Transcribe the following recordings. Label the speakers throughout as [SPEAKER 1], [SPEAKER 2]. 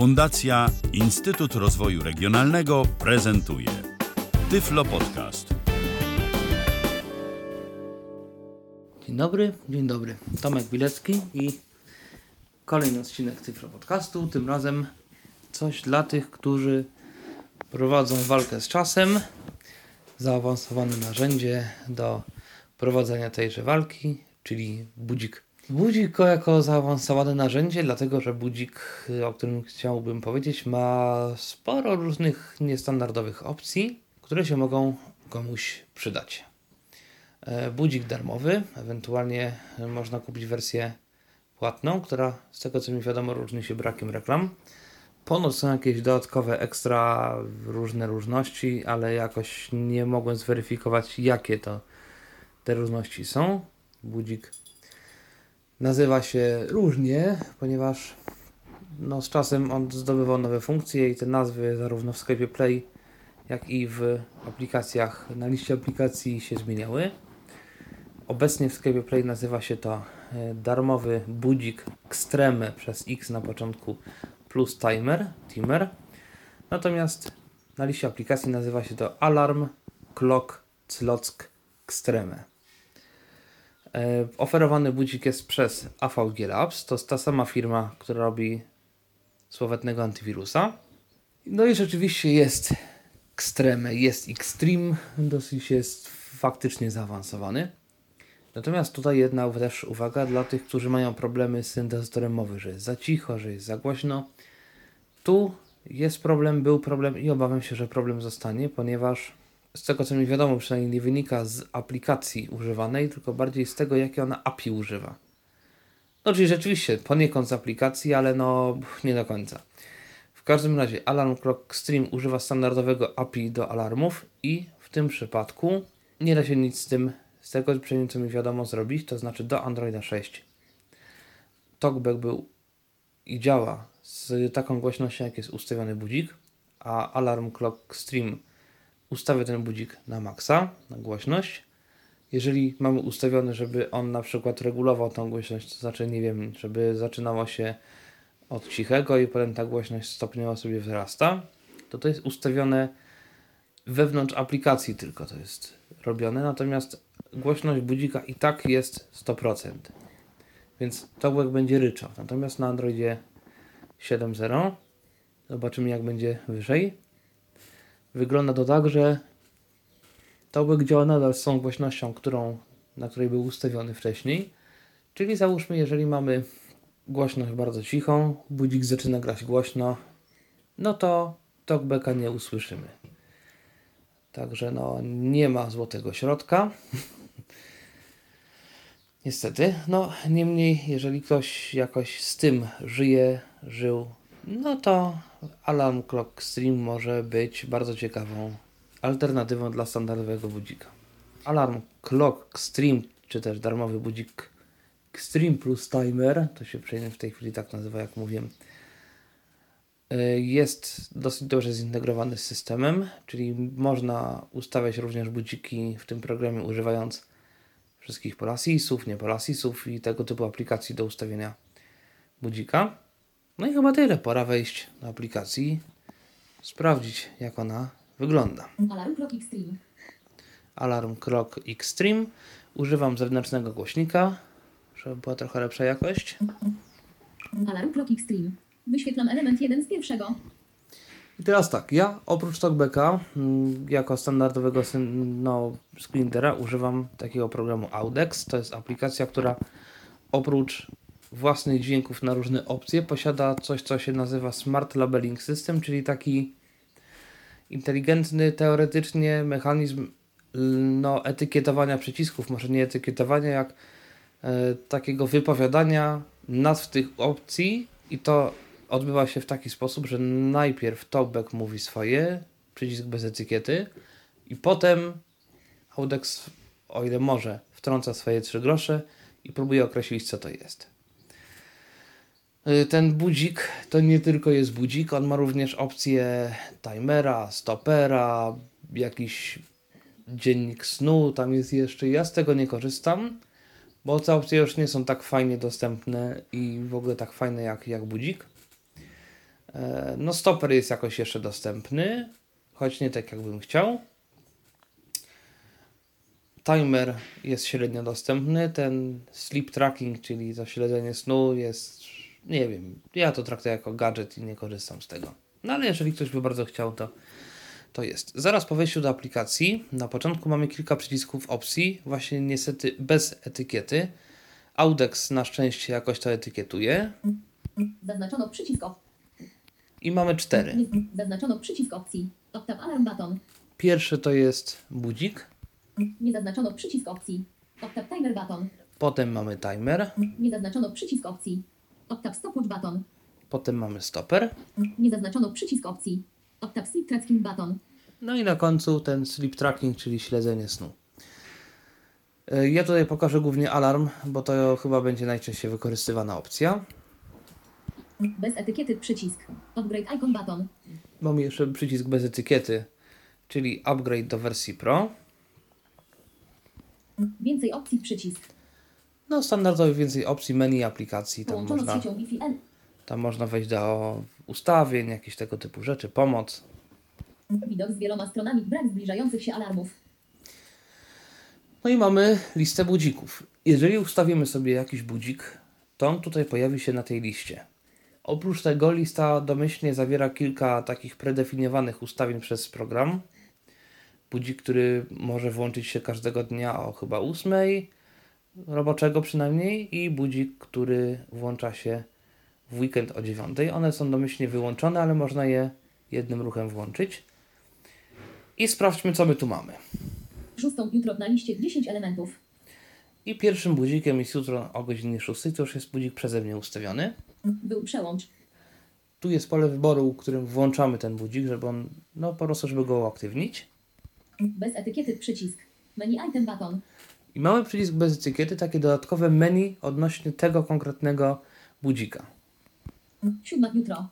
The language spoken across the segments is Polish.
[SPEAKER 1] Fundacja Instytut Rozwoju Regionalnego prezentuje Tyflo Podcast.
[SPEAKER 2] Dzień dobry, dzień dobry. Tomek Bilecki i kolejny odcinek Tyflo Podcastu. Tym razem coś dla tych, którzy prowadzą walkę z czasem. Zaawansowane narzędzie do prowadzenia tejże walki, czyli budzik. Budzik jako zaawansowane narzędzie, dlatego że budzik, o którym chciałbym powiedzieć, ma sporo różnych niestandardowych opcji, które się mogą komuś przydać. E, budzik darmowy, ewentualnie można kupić wersję płatną, która z tego co mi wiadomo różni się brakiem reklam. Ponoć są jakieś dodatkowe ekstra różne różności, ale jakoś nie mogłem zweryfikować jakie to te różności są. Budzik nazywa się różnie, ponieważ no, z czasem on zdobywał nowe funkcje i te nazwy zarówno w Skype Play, jak i w aplikacjach, na liście aplikacji się zmieniały. Obecnie w Skype Play nazywa się to e, darmowy budzik Extreme przez X na początku plus timer, timer. Natomiast na liście aplikacji nazywa się to Alarm Clock Clock Extreme. E, oferowany budzik jest przez AVG Labs. To jest ta sama firma, która robi słowetnego antywirusa. No i rzeczywiście jest Extreme, jest Extreme, dosyć jest faktycznie zaawansowany. Natomiast tutaj jedna też uwaga dla tych, którzy mają problemy z syntezatorem mowy, że jest za cicho, że jest za głośno. Tu jest problem, był problem i obawiam się, że problem zostanie, ponieważ z tego co mi wiadomo, przynajmniej nie wynika z aplikacji używanej, tylko bardziej z tego, jakie ona API używa. No, czyli rzeczywiście poniekąd z aplikacji, ale no nie do końca. W każdym razie Alarm Clock Stream używa standardowego API do alarmów i w tym przypadku nie da się nic z tym, z tego przynajmniej co mi wiadomo zrobić, to znaczy do Androida 6. Talkback był i działa z taką głośnością, jak jest ustawiony budzik, a Alarm Clock Stream ustawię ten budzik na maksa, na głośność. Jeżeli mamy ustawiony, żeby on na przykład regulował tą głośność, to znaczy, nie wiem, żeby zaczynało się od cichego i potem ta głośność stopniowo sobie wzrasta, to to jest ustawione wewnątrz aplikacji tylko to jest robione, natomiast głośność budzika i tak jest 100%. Więc to będzie ryczał. Natomiast na Androidzie 7.0 zobaczymy jak będzie wyżej Wygląda to tak, że tołek działa nadal z tą głośnością, którą, na której był ustawiony wcześniej. Czyli załóżmy, jeżeli mamy głośność bardzo cichą, budzik zaczyna grać głośno, no to talkbacka nie usłyszymy. Także no, nie ma złotego środka. Niestety, no niemniej, jeżeli ktoś jakoś z tym żyje, żył, no to Alarm Clock Stream może być bardzo ciekawą alternatywą dla standardowego budzika. Alarm Clock Stream, czy też darmowy budzik Stream plus Timer, to się przejmie w tej chwili tak nazywa, jak mówiłem, y, jest dosyć dobrze zintegrowany z systemem, czyli można ustawiać również budziki w tym programie używając wszystkich Polasisów, nie Polasisów i tego typu aplikacji do ustawienia budzika. No i chyba tyle. Pora wejść do aplikacji, sprawdzić jak ona wygląda.
[SPEAKER 3] Alarm Clock Extreme.
[SPEAKER 2] Alarm Clock Extreme. Używam zewnętrznego głośnika, żeby była trochę lepsza jakość.
[SPEAKER 3] Alarm Clock Extreme. Wyświetlam element jeden z pierwszego.
[SPEAKER 2] I teraz tak, ja oprócz TalkBacka mm, jako standardowego no, screenera używam takiego programu Audex. To jest aplikacja, która oprócz własnych dźwięków na różne opcje. Posiada coś, co się nazywa Smart Labeling System, czyli taki inteligentny teoretycznie mechanizm no, etykietowania przycisków, może nie etykietowania, jak e, takiego wypowiadania nazw tych opcji i to odbywa się w taki sposób, że najpierw talkback mówi swoje, przycisk bez etykiety i potem Audex, o ile może, wtrąca swoje trzy grosze i próbuje określić, co to jest. Y, ten budzik to nie tylko jest budzik, on ma również opcję timera, stopera, jakiś dziennik snu, tam jest jeszcze. Ja z tego nie korzystam, bo te opcje już nie są tak fajnie dostępne i w ogóle tak fajne jak, jak budzik. E, No stoper jest jakoś jeszcze dostępny, choć nie tak jakbym chciał. Timer jest średnio dostępny. Ten sleep tracking, czyli to śledzenie snu jest, nie wiem, ja to traktuję jako gadżet i nie korzystam z tego. No ale jeżeli ktoś by bardzo chciał, to, to jest. Zaraz po wejściu do aplikacji, na początku mamy kilka przycisków opcji, właśnie niestety bez etykiety. Audex na szczęście jakoś to etykietuje.
[SPEAKER 3] Zaznaczono przycisk.
[SPEAKER 2] I mamy cztery.
[SPEAKER 3] Zaznaczono przycisk opcji. Octave alarm button.
[SPEAKER 2] Pierwszy to jest budzik,
[SPEAKER 3] Nie zaznaczono przycisk opcji. Octave timer button.
[SPEAKER 2] potem mamy timer,
[SPEAKER 3] Nie zaznaczono przycisk opcji. Octave stopwatch button.
[SPEAKER 2] potem mamy stoper,
[SPEAKER 3] Nie zaznaczono przycisk opcji. Octave sleep tracking button.
[SPEAKER 2] no i na końcu ten sleep tracking, czyli śledzenie snu. E, Ja tutaj pokażę głównie alarm, bo to chyba będzie najczęściej wykorzystywana opcja.
[SPEAKER 3] Bez etykiety przycisk. Upgrade icon button.
[SPEAKER 2] Mamy jeszcze przycisk bez etykiety, czyli upgrade do wersji Pro.
[SPEAKER 3] Więcej opcji przycisk.
[SPEAKER 2] No standardowo więcej opcji menu aplikacji, tam można,
[SPEAKER 3] siecią Wi-Fi N.
[SPEAKER 2] tam można wejść do ustawień, jakieś tego typu rzeczy, pomoc.
[SPEAKER 3] Widok z wieloma stronami. Brak zbliżających się alarmów.
[SPEAKER 2] No i mamy listę budzików. Jeżeli ustawimy sobie jakiś budzik, to on tutaj pojawi się na tej liście. Oprócz tego lista domyślnie zawiera kilka takich predefiniowanych ustawień przez program. Budzik, który może włączyć się każdego dnia o chyba 8, roboczego przynajmniej, i budzik, który włącza się w weekend o 9. One są domyślnie wyłączone, ale można je jednym ruchem włączyć. I sprawdźmy, co my tu mamy.
[SPEAKER 3] Szóstą jutro na liście 10 elementów.
[SPEAKER 2] I pierwszym budzikiem jest jutro o godzinie 6. To już jest budzik przeze mnie ustawiony.
[SPEAKER 3] Był przełącz.
[SPEAKER 2] Tu jest pole wyboru, którym włączamy ten budzik, żeby on, no po prostu, żeby go uaktywnić.
[SPEAKER 3] Bez etykiety przycisk. Menu item button.
[SPEAKER 2] I mamy przycisk bez etykiety, takie dodatkowe menu odnośnie tego konkretnego budzika.
[SPEAKER 3] Siódma jutro.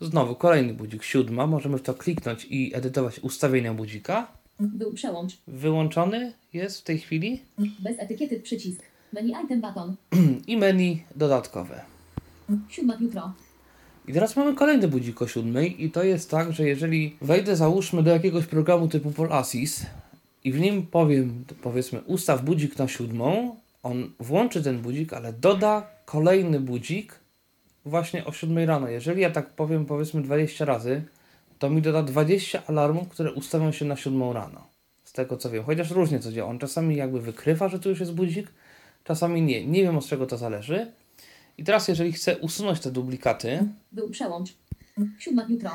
[SPEAKER 2] Znowu kolejny budzik, siódma. Możemy w to kliknąć i edytować ustawienia budzika.
[SPEAKER 3] Był przełącz.
[SPEAKER 2] Wyłączony jest w tej chwili.
[SPEAKER 3] Bez etykiety przycisk. Menu item button.
[SPEAKER 2] I menu dodatkowe.
[SPEAKER 3] Siódma jutro.
[SPEAKER 2] I teraz mamy kolejny budzik o siódmej i to jest tak, że jeżeli wejdę załóżmy do jakiegoś programu typu Polasis i w nim powiem, powiedzmy ustaw budzik na siódmą, on włączy ten budzik, ale doda kolejny budzik właśnie o siódmej rano. Jeżeli ja tak powiem powiedzmy 20 razy, to mi doda 20 alarmów, które ustawią się na siódmą rano. Z tego co wiem, chociaż różnie to działa. On czasami jakby wykrywa, że tu już jest budzik, czasami nie. Nie wiem od czego to zależy. I teraz jeżeli chcę usunąć te duplikaty,
[SPEAKER 3] Był przełącz. Siódma jutro.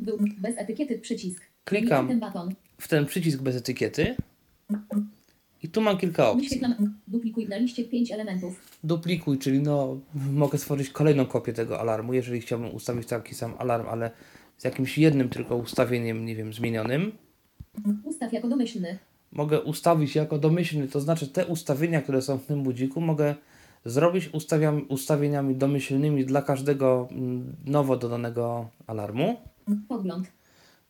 [SPEAKER 3] Był bez etykiety przycisk.
[SPEAKER 2] Klikam.
[SPEAKER 3] Item button.
[SPEAKER 2] W ten przycisk bez etykiety i tu mam kilka opcji.
[SPEAKER 3] Duplikuj na liście 5 elementów.
[SPEAKER 2] Duplikuj, czyli no mogę stworzyć kolejną kopię tego alarmu, jeżeli chciałbym ustawić taki sam alarm, ale z jakimś jednym tylko ustawieniem, nie wiem, zmienionym.
[SPEAKER 3] Ustaw jako domyślny.
[SPEAKER 2] Mogę ustawić jako domyślny, to znaczy te ustawienia, które są w tym budziku, mogę zrobić ustawiam, ustawieniami domyślnymi dla każdego mm, nowo dodanego alarmu.
[SPEAKER 3] Podgląd.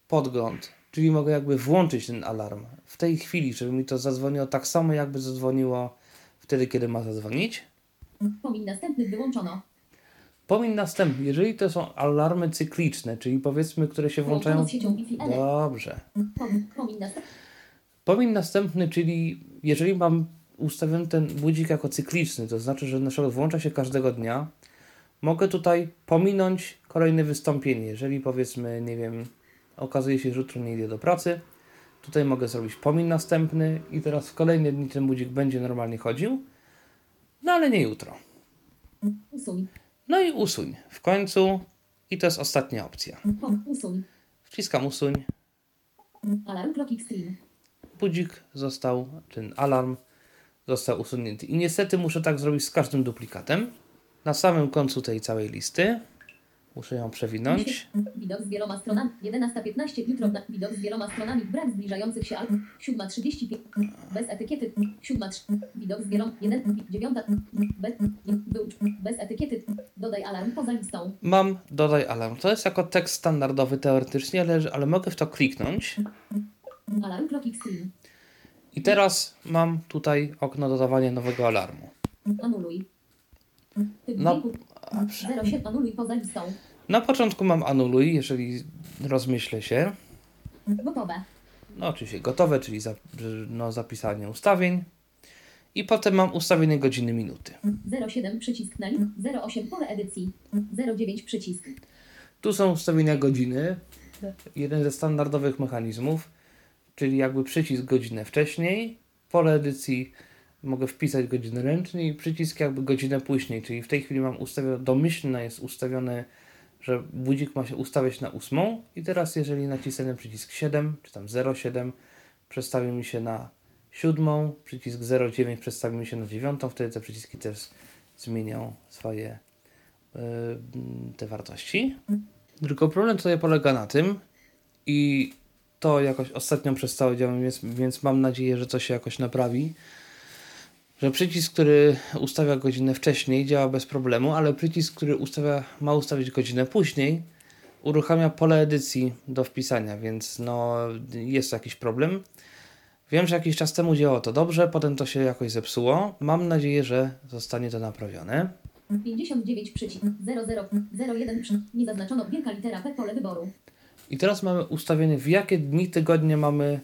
[SPEAKER 2] podgląd, czyli mogę jakby włączyć ten alarm w tej chwili, żeby mi to zadzwoniło tak samo, jakby zadzwoniło wtedy, kiedy ma zadzwonić.
[SPEAKER 3] Pomin następny wyłączono.
[SPEAKER 2] Pomin następny, jeżeli to są alarmy cykliczne, czyli powiedzmy, które się włączają.
[SPEAKER 3] N.
[SPEAKER 2] Dobrze.
[SPEAKER 3] Pom- Pomin następny.
[SPEAKER 2] Pomin następny, czyli jeżeli mam ustawiony ten budzik jako cykliczny, to znaczy, że na przykład włącza się każdego dnia, mogę tutaj pominąć kolejne wystąpienie. Jeżeli powiedzmy, nie wiem, okazuje się, że jutro nie idę do pracy, tutaj mogę zrobić pomin następny i teraz w kolejne dni ten budzik będzie normalnie chodził, no ale nie jutro.
[SPEAKER 3] Usuń.
[SPEAKER 2] No i usuń w końcu i to jest ostatnia opcja.
[SPEAKER 3] Usuń.
[SPEAKER 2] Wciskam usuń,
[SPEAKER 3] Alarm clock extreme.
[SPEAKER 2] budzik został, ten alarm został usunięty. I niestety muszę tak zrobić z każdym duplikatem. Na samym końcu tej całej listy muszę ją przewinąć.
[SPEAKER 3] Widok z wieloma stronami. 11.15 jutro. Na, widok z wieloma stronami. Brak zbliżających się alarm. 7.35. Bez etykiety. 7.3. Widok z wieloma. 1. 9. Bez, był, bez etykiety. Dodaj alarm poza listą.
[SPEAKER 2] Mam dodaj alarm. To jest jako tekst standardowy teoretycznie, ale, ale mogę w to kliknąć.
[SPEAKER 3] Alarm clock extreme.
[SPEAKER 2] I teraz mam tutaj okno dodawania nowego alarmu.
[SPEAKER 3] Anuluj.
[SPEAKER 2] No. Dobrze.
[SPEAKER 3] 07. Anuluj poza listą.
[SPEAKER 2] Na początku mam anuluj, jeżeli rozmyślę się.
[SPEAKER 3] Gotowe.
[SPEAKER 2] No oczywiście gotowe, czyli za, no, zapisanie ustawień. I potem mam ustawienie godziny, minuty.
[SPEAKER 3] 07 przycisk na link. 08 pole edycji. 09 przycisk.
[SPEAKER 2] Tu są ustawienia godziny. Jeden ze standardowych mechanizmów, czyli jakby przycisk godzinę wcześniej. Pole edycji mogę wpisać godzinę ręcznie i przycisk jakby godzinę później, czyli w tej chwili mam ustawione, domyślne jest ustawione, że budzik ma się ustawiać na 8 i teraz jeżeli nacisnę przycisk 7 czy tam 07 przestawi mi się na 7, przycisk 09 przestawi mi się na 9, wtedy te przyciski też zmienią swoje yy, te wartości. Tylko problem tutaj polega na tym i to jakoś ostatnio przestało działać, więc, więc mam nadzieję, że to się jakoś naprawi. Że przycisk, który ustawia godzinę wcześniej, działa bez problemu, ale przycisk, który ustawia, ma ustawić godzinę później, uruchamia pole edycji do wpisania, więc no jest jakiś problem. Wiem, że jakiś czas temu działało to dobrze, potem to się jakoś zepsuło. Mam nadzieję, że zostanie to naprawione.
[SPEAKER 3] 59 przycisk. 00 01 przycisk. Nie zaznaczono wielka litera P pole wyboru.
[SPEAKER 2] I teraz mamy ustawienie, w jakie dni tygodnia mamy.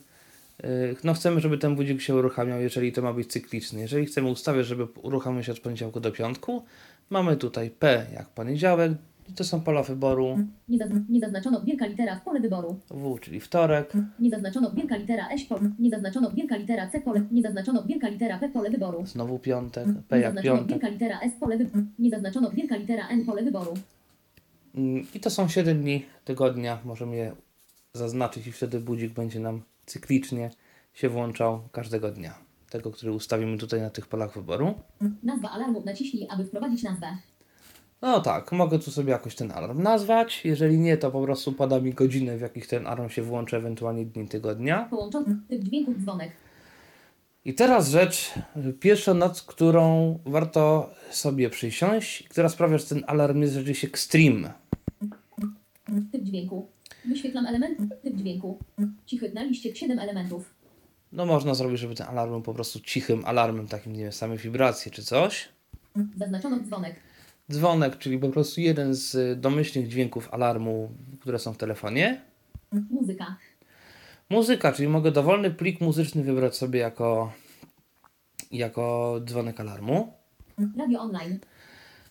[SPEAKER 2] Yy, No, chcemy, żeby ten budzik się uruchamiał, jeżeli to ma być cykliczny. Jeżeli chcemy ustawiać, żeby uruchamiał się od poniedziałku do piątku, mamy tutaj P jak poniedziałek, to są pola wyboru,
[SPEAKER 3] Nie, zazn- nie zaznaczono wielka litera w pole wyboru.
[SPEAKER 2] W, czyli wtorek,
[SPEAKER 3] Nie zaznaczono wielka litera S pole. Nie zaznaczono wielka litera C pole. Nie zaznaczono wielka litera P pole wyboru.
[SPEAKER 2] znowu piątek, P
[SPEAKER 3] Nie
[SPEAKER 2] jak
[SPEAKER 3] zaznaczono
[SPEAKER 2] piątek.
[SPEAKER 3] wielka litera S pole wyboru. Nie zaznaczono wielka litera N pole wyboru.
[SPEAKER 2] Mm, I to są 7 dni tygodnia, możemy je zaznaczyć i wtedy budzik będzie nam cyklicznie się włączał każdego dnia. Tego, który ustawimy tutaj na tych polach wyboru.
[SPEAKER 3] Nazwa alarmu naciśnij, aby wprowadzić nazwę.
[SPEAKER 2] No tak, mogę tu sobie jakoś ten alarm nazwać. Jeżeli nie, to po prostu poda mi godzinę, w jakich ten alarm się włączy, ewentualnie dni tygodnia.
[SPEAKER 3] Połączony typ dźwięku dzwonek.
[SPEAKER 2] I teraz rzecz, pierwsza nad którą warto sobie przysiąść, która sprawia, że ten alarm jest rzeczywiście extreme.
[SPEAKER 3] Typ dźwięku. Wyświetlam element. Typ dźwięku. Cichy na liście 7 elementów.
[SPEAKER 2] No można zrobić, żeby ten alarm był po prostu cichym alarmem, takim, nie wiem, same wibracje czy coś.
[SPEAKER 3] Zaznaczono dzwonek.
[SPEAKER 2] Dzwonek, czyli po prostu jeden z y, domyślnych dźwięków alarmu, które są w telefonie.
[SPEAKER 3] Muzyka.
[SPEAKER 2] Muzyka, czyli mogę dowolny plik muzyczny wybrać sobie jako, jako dzwonek alarmu.
[SPEAKER 3] Radio online.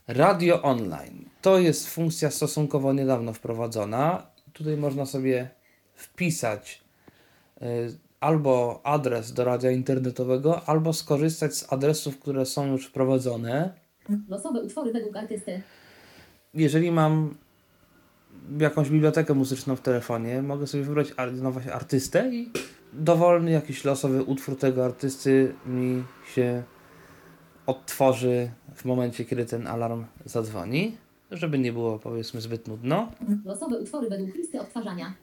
[SPEAKER 2] Radio online. To jest funkcja stosunkowo niedawno wprowadzona. Tutaj można sobie wpisać y, albo adres do radia internetowego, albo skorzystać z adresów, które są już wprowadzone.
[SPEAKER 3] Losowe utwory według artysty.
[SPEAKER 2] Jeżeli mam jakąś bibliotekę muzyczną w telefonie, mogę sobie wybrać no właśnie artystę i dowolny jakiś losowy utwór tego artysty mi się odtworzy w momencie, kiedy ten alarm zadzwoni, żeby nie było powiedzmy zbyt nudno.
[SPEAKER 3] Losowe utwory według listy odtwarzania.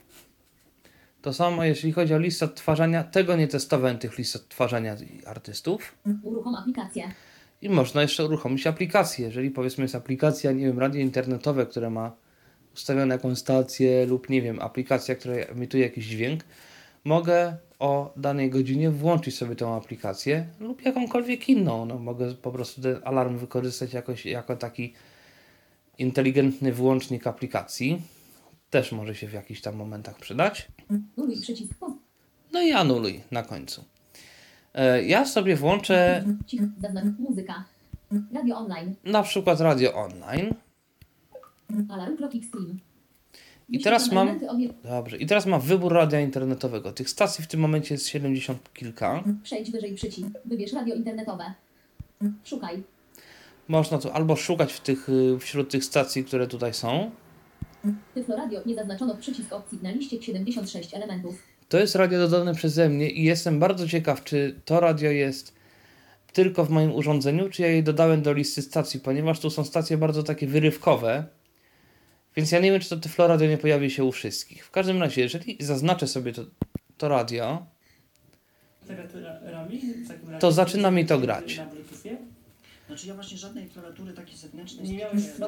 [SPEAKER 2] To samo jeśli chodzi o listę odtwarzania, tego nie testowałem tych list odtwarzania artystów.
[SPEAKER 3] Uruchom aplikację.
[SPEAKER 2] I można jeszcze uruchomić aplikację. Jeżeli powiedzmy jest aplikacja, nie wiem, radio internetowe, które ma ustawioną jakąś stację lub nie wiem, aplikacja, która emituje jakiś dźwięk, mogę o danej godzinie włączyć sobie tą aplikację lub jakąkolwiek inną. No, mogę po prostu ten alarm wykorzystać jakoś, jako taki inteligentny włącznik aplikacji. Też może się w jakichś tam momentach przydać.
[SPEAKER 3] Nuluj przycisk poz.
[SPEAKER 2] No i anuluj na końcu. E, Ja sobie włączę
[SPEAKER 3] Cichy. Zaznacz. Muzyka. Radio online.
[SPEAKER 2] na przykład radio online.
[SPEAKER 3] Alarm Clock Extreme.
[SPEAKER 2] I teraz mam- Dobrze, i teraz mam wybór radia internetowego. Tych stacji w tym momencie jest 70 kilka.
[SPEAKER 3] Przejdź wyżej przycisk. Wybierz radio internetowe. Szukaj.
[SPEAKER 2] Można tu albo szukać w tych, y, wśród tych stacji, które tutaj są.
[SPEAKER 3] Tyflo radio. Nie zaznaczono przycisk opcji na liście 76 elementów.
[SPEAKER 2] To jest radio dodane przeze mnie i jestem bardzo ciekaw, czy to radio jest tylko w moim urządzeniu, czy ja je dodałem do listy stacji, ponieważ tu są stacje bardzo takie wyrywkowe. Więc ja nie wiem, czy to Tyflo Radio nie pojawi się u wszystkich. W każdym razie, jeżeli zaznaczę sobie to, to radio, To zaczyna mi to grać.
[SPEAKER 4] Znaczy ja właśnie żadnej klawiatury takiej zewnętrznej
[SPEAKER 5] Nie
[SPEAKER 4] z-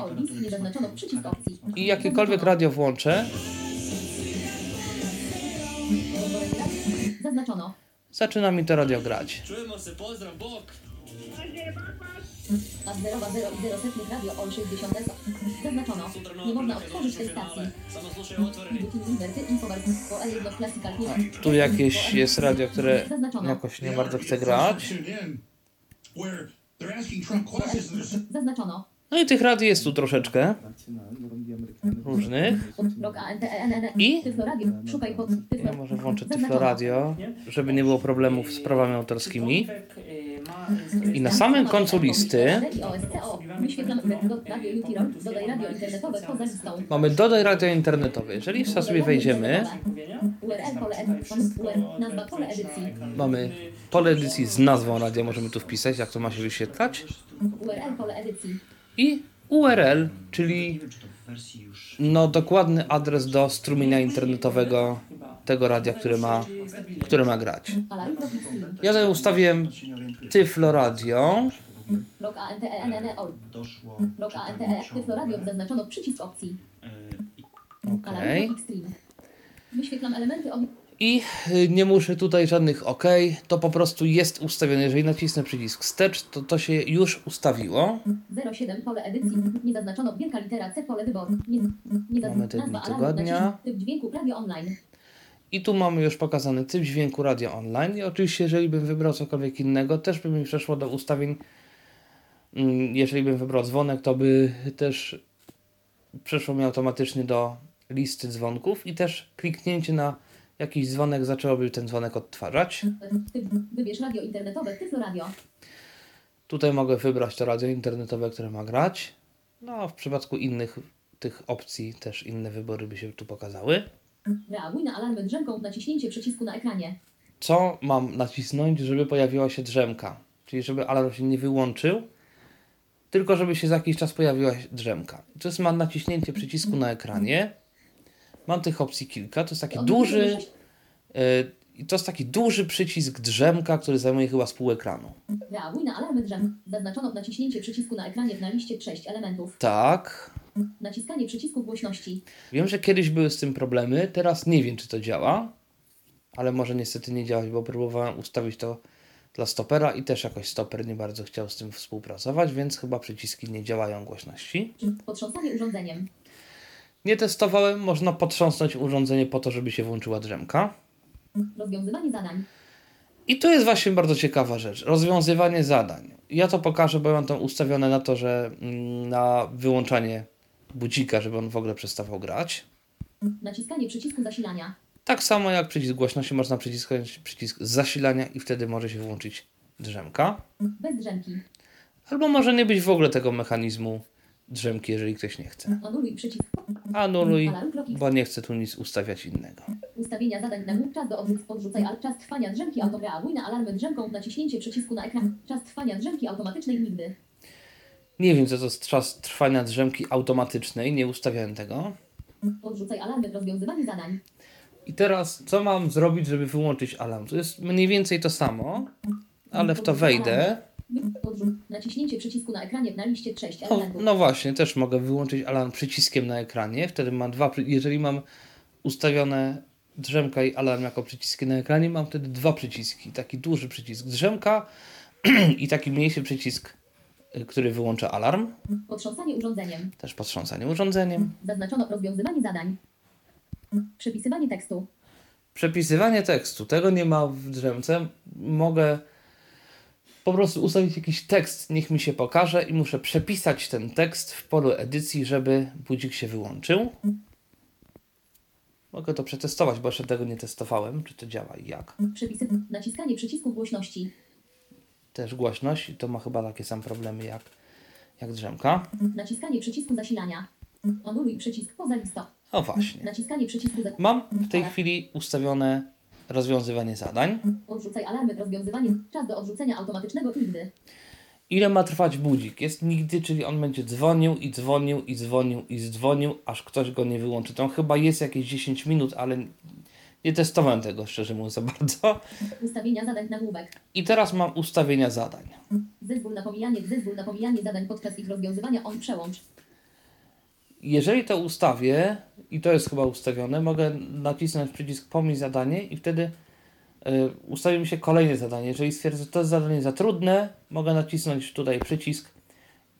[SPEAKER 3] Oldies. Nie zaznaczono przycisk opcji.
[SPEAKER 2] i jakiekolwiek radio włączę,
[SPEAKER 3] Zaznaczono.
[SPEAKER 2] zaczyna mi to radio grać.
[SPEAKER 6] Čujemo se, pozdrav, bok!
[SPEAKER 3] A 0 0 i 0 setnych radio OL 60 S. Zaznaczono. Nie można otworzyć tej stacji. Booking Liberty Infowars OL 1 Classical
[SPEAKER 2] Tu jakieś jest radio, które jakoś nie bardzo chce grać.
[SPEAKER 3] Zaznaczono.
[SPEAKER 2] No i tych radii jest tu troszeczkę różnych. I?
[SPEAKER 3] Radio. Szukaj pod Tyflo.
[SPEAKER 2] Ja może włączę Tyflo Radio, żeby nie było problemów z prawami autorskimi. I na samym końcu listy
[SPEAKER 3] I
[SPEAKER 2] mamy Dodaj Radio Internetowe. Jeżeli sobie wejdziemy, mamy pole edycji z nazwą radia, możemy tu wpisać, jak to ma się wyświetlać. I URL, czyli no, dokładny adres do strumienia internetowego tego radia, które ma, które ma grać. Ja tutaj ustawiłem. Tyflo Radio.
[SPEAKER 3] Log ANTENN all.
[SPEAKER 4] Doszło...
[SPEAKER 3] Log ANTE. Tyflo Radio zaznaczono przycisk opcji.
[SPEAKER 4] E,
[SPEAKER 2] Okej.
[SPEAKER 3] stream. Wyświetlam elementy o
[SPEAKER 2] I y, nie muszę tutaj żadnych OK, to po prostu jest ustawione. Jeżeli nacisnę przycisk wstecz, to to się już ustawiło.
[SPEAKER 3] 07 pole edycji. Nie zaznaczono wielka litera C pole wyboru. Nie, nie
[SPEAKER 2] Mamy te dni tygodnia.
[SPEAKER 3] Typ dźwięku radio online.
[SPEAKER 2] I tu mamy już pokazany typ dźwięku radio online. I oczywiście, jeżeli bym wybrał cokolwiek innego, też by mi przeszło do ustawień. mm, Jeżeli bym wybrał dzwonek, to by też przeszło mi automatycznie do listy dzwonków i też kliknięcie na jakiś dzwonek zaczęłoby ten dzwonek odtwarzać.
[SPEAKER 3] Wybierz radio internetowe Tyflo Radio.
[SPEAKER 2] Tutaj mogę wybrać to radio internetowe, które ma grać. No, a w przypadku innych tych opcji też inne wybory by się tu pokazały.
[SPEAKER 3] Reaguj na alarmy drzemką naciśnięcie przycisku na ekranie.
[SPEAKER 2] Co mam nacisnąć, żeby pojawiła się drzemka? Czyli żeby alarm się nie wyłączył, tylko żeby się za jakiś czas pojawiła drzemka. To jest mam naciśnięcie przycisku na ekranie. Mam tych opcji kilka. To jest taki duży, i to jest taki duży przycisk drzemka, który zajmuje chyba z pół ekranu.
[SPEAKER 3] Reaguj na alarmy drzem. Zaznaczono naciśnięcie przycisku na ekranie na liście 6 elementów.
[SPEAKER 2] Tak.
[SPEAKER 3] Naciskanie przycisku głośności.
[SPEAKER 2] Wiem, że kiedyś były z tym problemy, teraz nie wiem, czy to działa, ale może niestety nie działać, bo próbowałem ustawić to dla stopera i też jakoś stoper nie bardzo chciał z tym współpracować, więc chyba przyciski nie działają głośności.
[SPEAKER 3] Potrząsanie urządzeniem.
[SPEAKER 2] Nie testowałem, można potrząsnąć urządzenie po to, żeby się włączyła drzemka.
[SPEAKER 3] Rozwiązywanie zadań.
[SPEAKER 2] I to jest właśnie bardzo ciekawa rzecz. Rozwiązywanie zadań. Ja to pokażę, bo mam to ustawione na to, że mm, na wyłączanie budzika, żeby on w ogóle przestawał grać.
[SPEAKER 3] Naciskanie przycisku zasilania.
[SPEAKER 2] Tak samo jak przycisk głośności, można przyciskać przycisk zasilania i wtedy może się włączyć drzemka.
[SPEAKER 3] Bez drzemki.
[SPEAKER 2] Albo może nie być w ogóle tego mechanizmu drzemki, jeżeli ktoś nie chce.
[SPEAKER 3] Anuluj przycisk.
[SPEAKER 2] Anuluj, bo nie chcę tu nic ustawiać innego.
[SPEAKER 3] Ustawienia zadań na głów. Czas do odwrót. Podrzucaj al czas trwania drzemki auto. Reaguj na alarmy drzemką. Naciśnięcie przycisku na ekran. Czas trwania drzemki automatycznej nigdy.
[SPEAKER 2] Nie wiem, co to jest czas trwania drzemki automatycznej, nie ustawiałem tego.
[SPEAKER 3] Podrzucaj alarmy. Rozwiązywanie zadań.
[SPEAKER 2] I teraz, co mam zrobić, żeby wyłączyć alarm? To jest mniej więcej to samo, ale w to wejdę.
[SPEAKER 3] Naciśnięcie przycisku na ekranie na liście 6
[SPEAKER 2] No, no właśnie, też mogę wyłączyć alarm przyciskiem na ekranie. Wtedy mam dwa, jeżeli mam ustawione drzemka i alarm jako przyciski na ekranie, mam wtedy dwa przyciski. Taki duży przycisk drzemka i taki mniejszy przycisk, y, który wyłącza alarm.
[SPEAKER 3] Potrząsanie urządzeniem.
[SPEAKER 2] Też potrząsanie urządzeniem.
[SPEAKER 3] Zaznaczono rozwiązywanie zadań. Przepisywanie tekstu.
[SPEAKER 2] Przepisywanie tekstu. Tego nie ma w drzemce. Mogę po prostu ustawić jakiś tekst, niech mi się pokaże i muszę przepisać ten tekst w polu edycji, żeby budzik się wyłączył. Mogę to przetestować, bo jeszcze tego nie testowałem, czy to działa i jak.
[SPEAKER 3] Przepisy. Naciskanie przycisku głośności.
[SPEAKER 2] Też głośność i to ma chyba takie same problemy jak, jak drzemka.
[SPEAKER 3] Naciskanie przycisku zasilania. Anuluj przycisk poza listą.
[SPEAKER 2] O właśnie.
[SPEAKER 3] Naciskanie przycisku.
[SPEAKER 2] Mam w tej chwili ustawione rozwiązywanie zadań.
[SPEAKER 3] Odrzucaj alarmy. Rozwiązywanie. Czas do odrzucenia automatycznego nigdy.
[SPEAKER 2] Ile ma trwać budzik? Jest nigdy, czyli on będzie dzwonił i dzwonił i dzwonił i dzwonił, aż ktoś go nie wyłączy. To chyba jest jakieś 10 minut, ale nie testowałem tego szczerze mówiąc za bardzo.
[SPEAKER 3] Ustawienia zadań nagłówek.
[SPEAKER 2] I teraz mam ustawienia zadań.
[SPEAKER 3] Zezwól na pomijanie. Zezwól na pomijanie zadań podczas ich rozwiązywania. On przełącz.
[SPEAKER 2] Jeżeli to ustawię, i to jest chyba ustawione, mogę nacisnąć przycisk pomij zadanie i wtedy y, ustawi mi się kolejne zadanie. Jeżeli stwierdzę, że to jest zadanie za trudne, mogę nacisnąć tutaj przycisk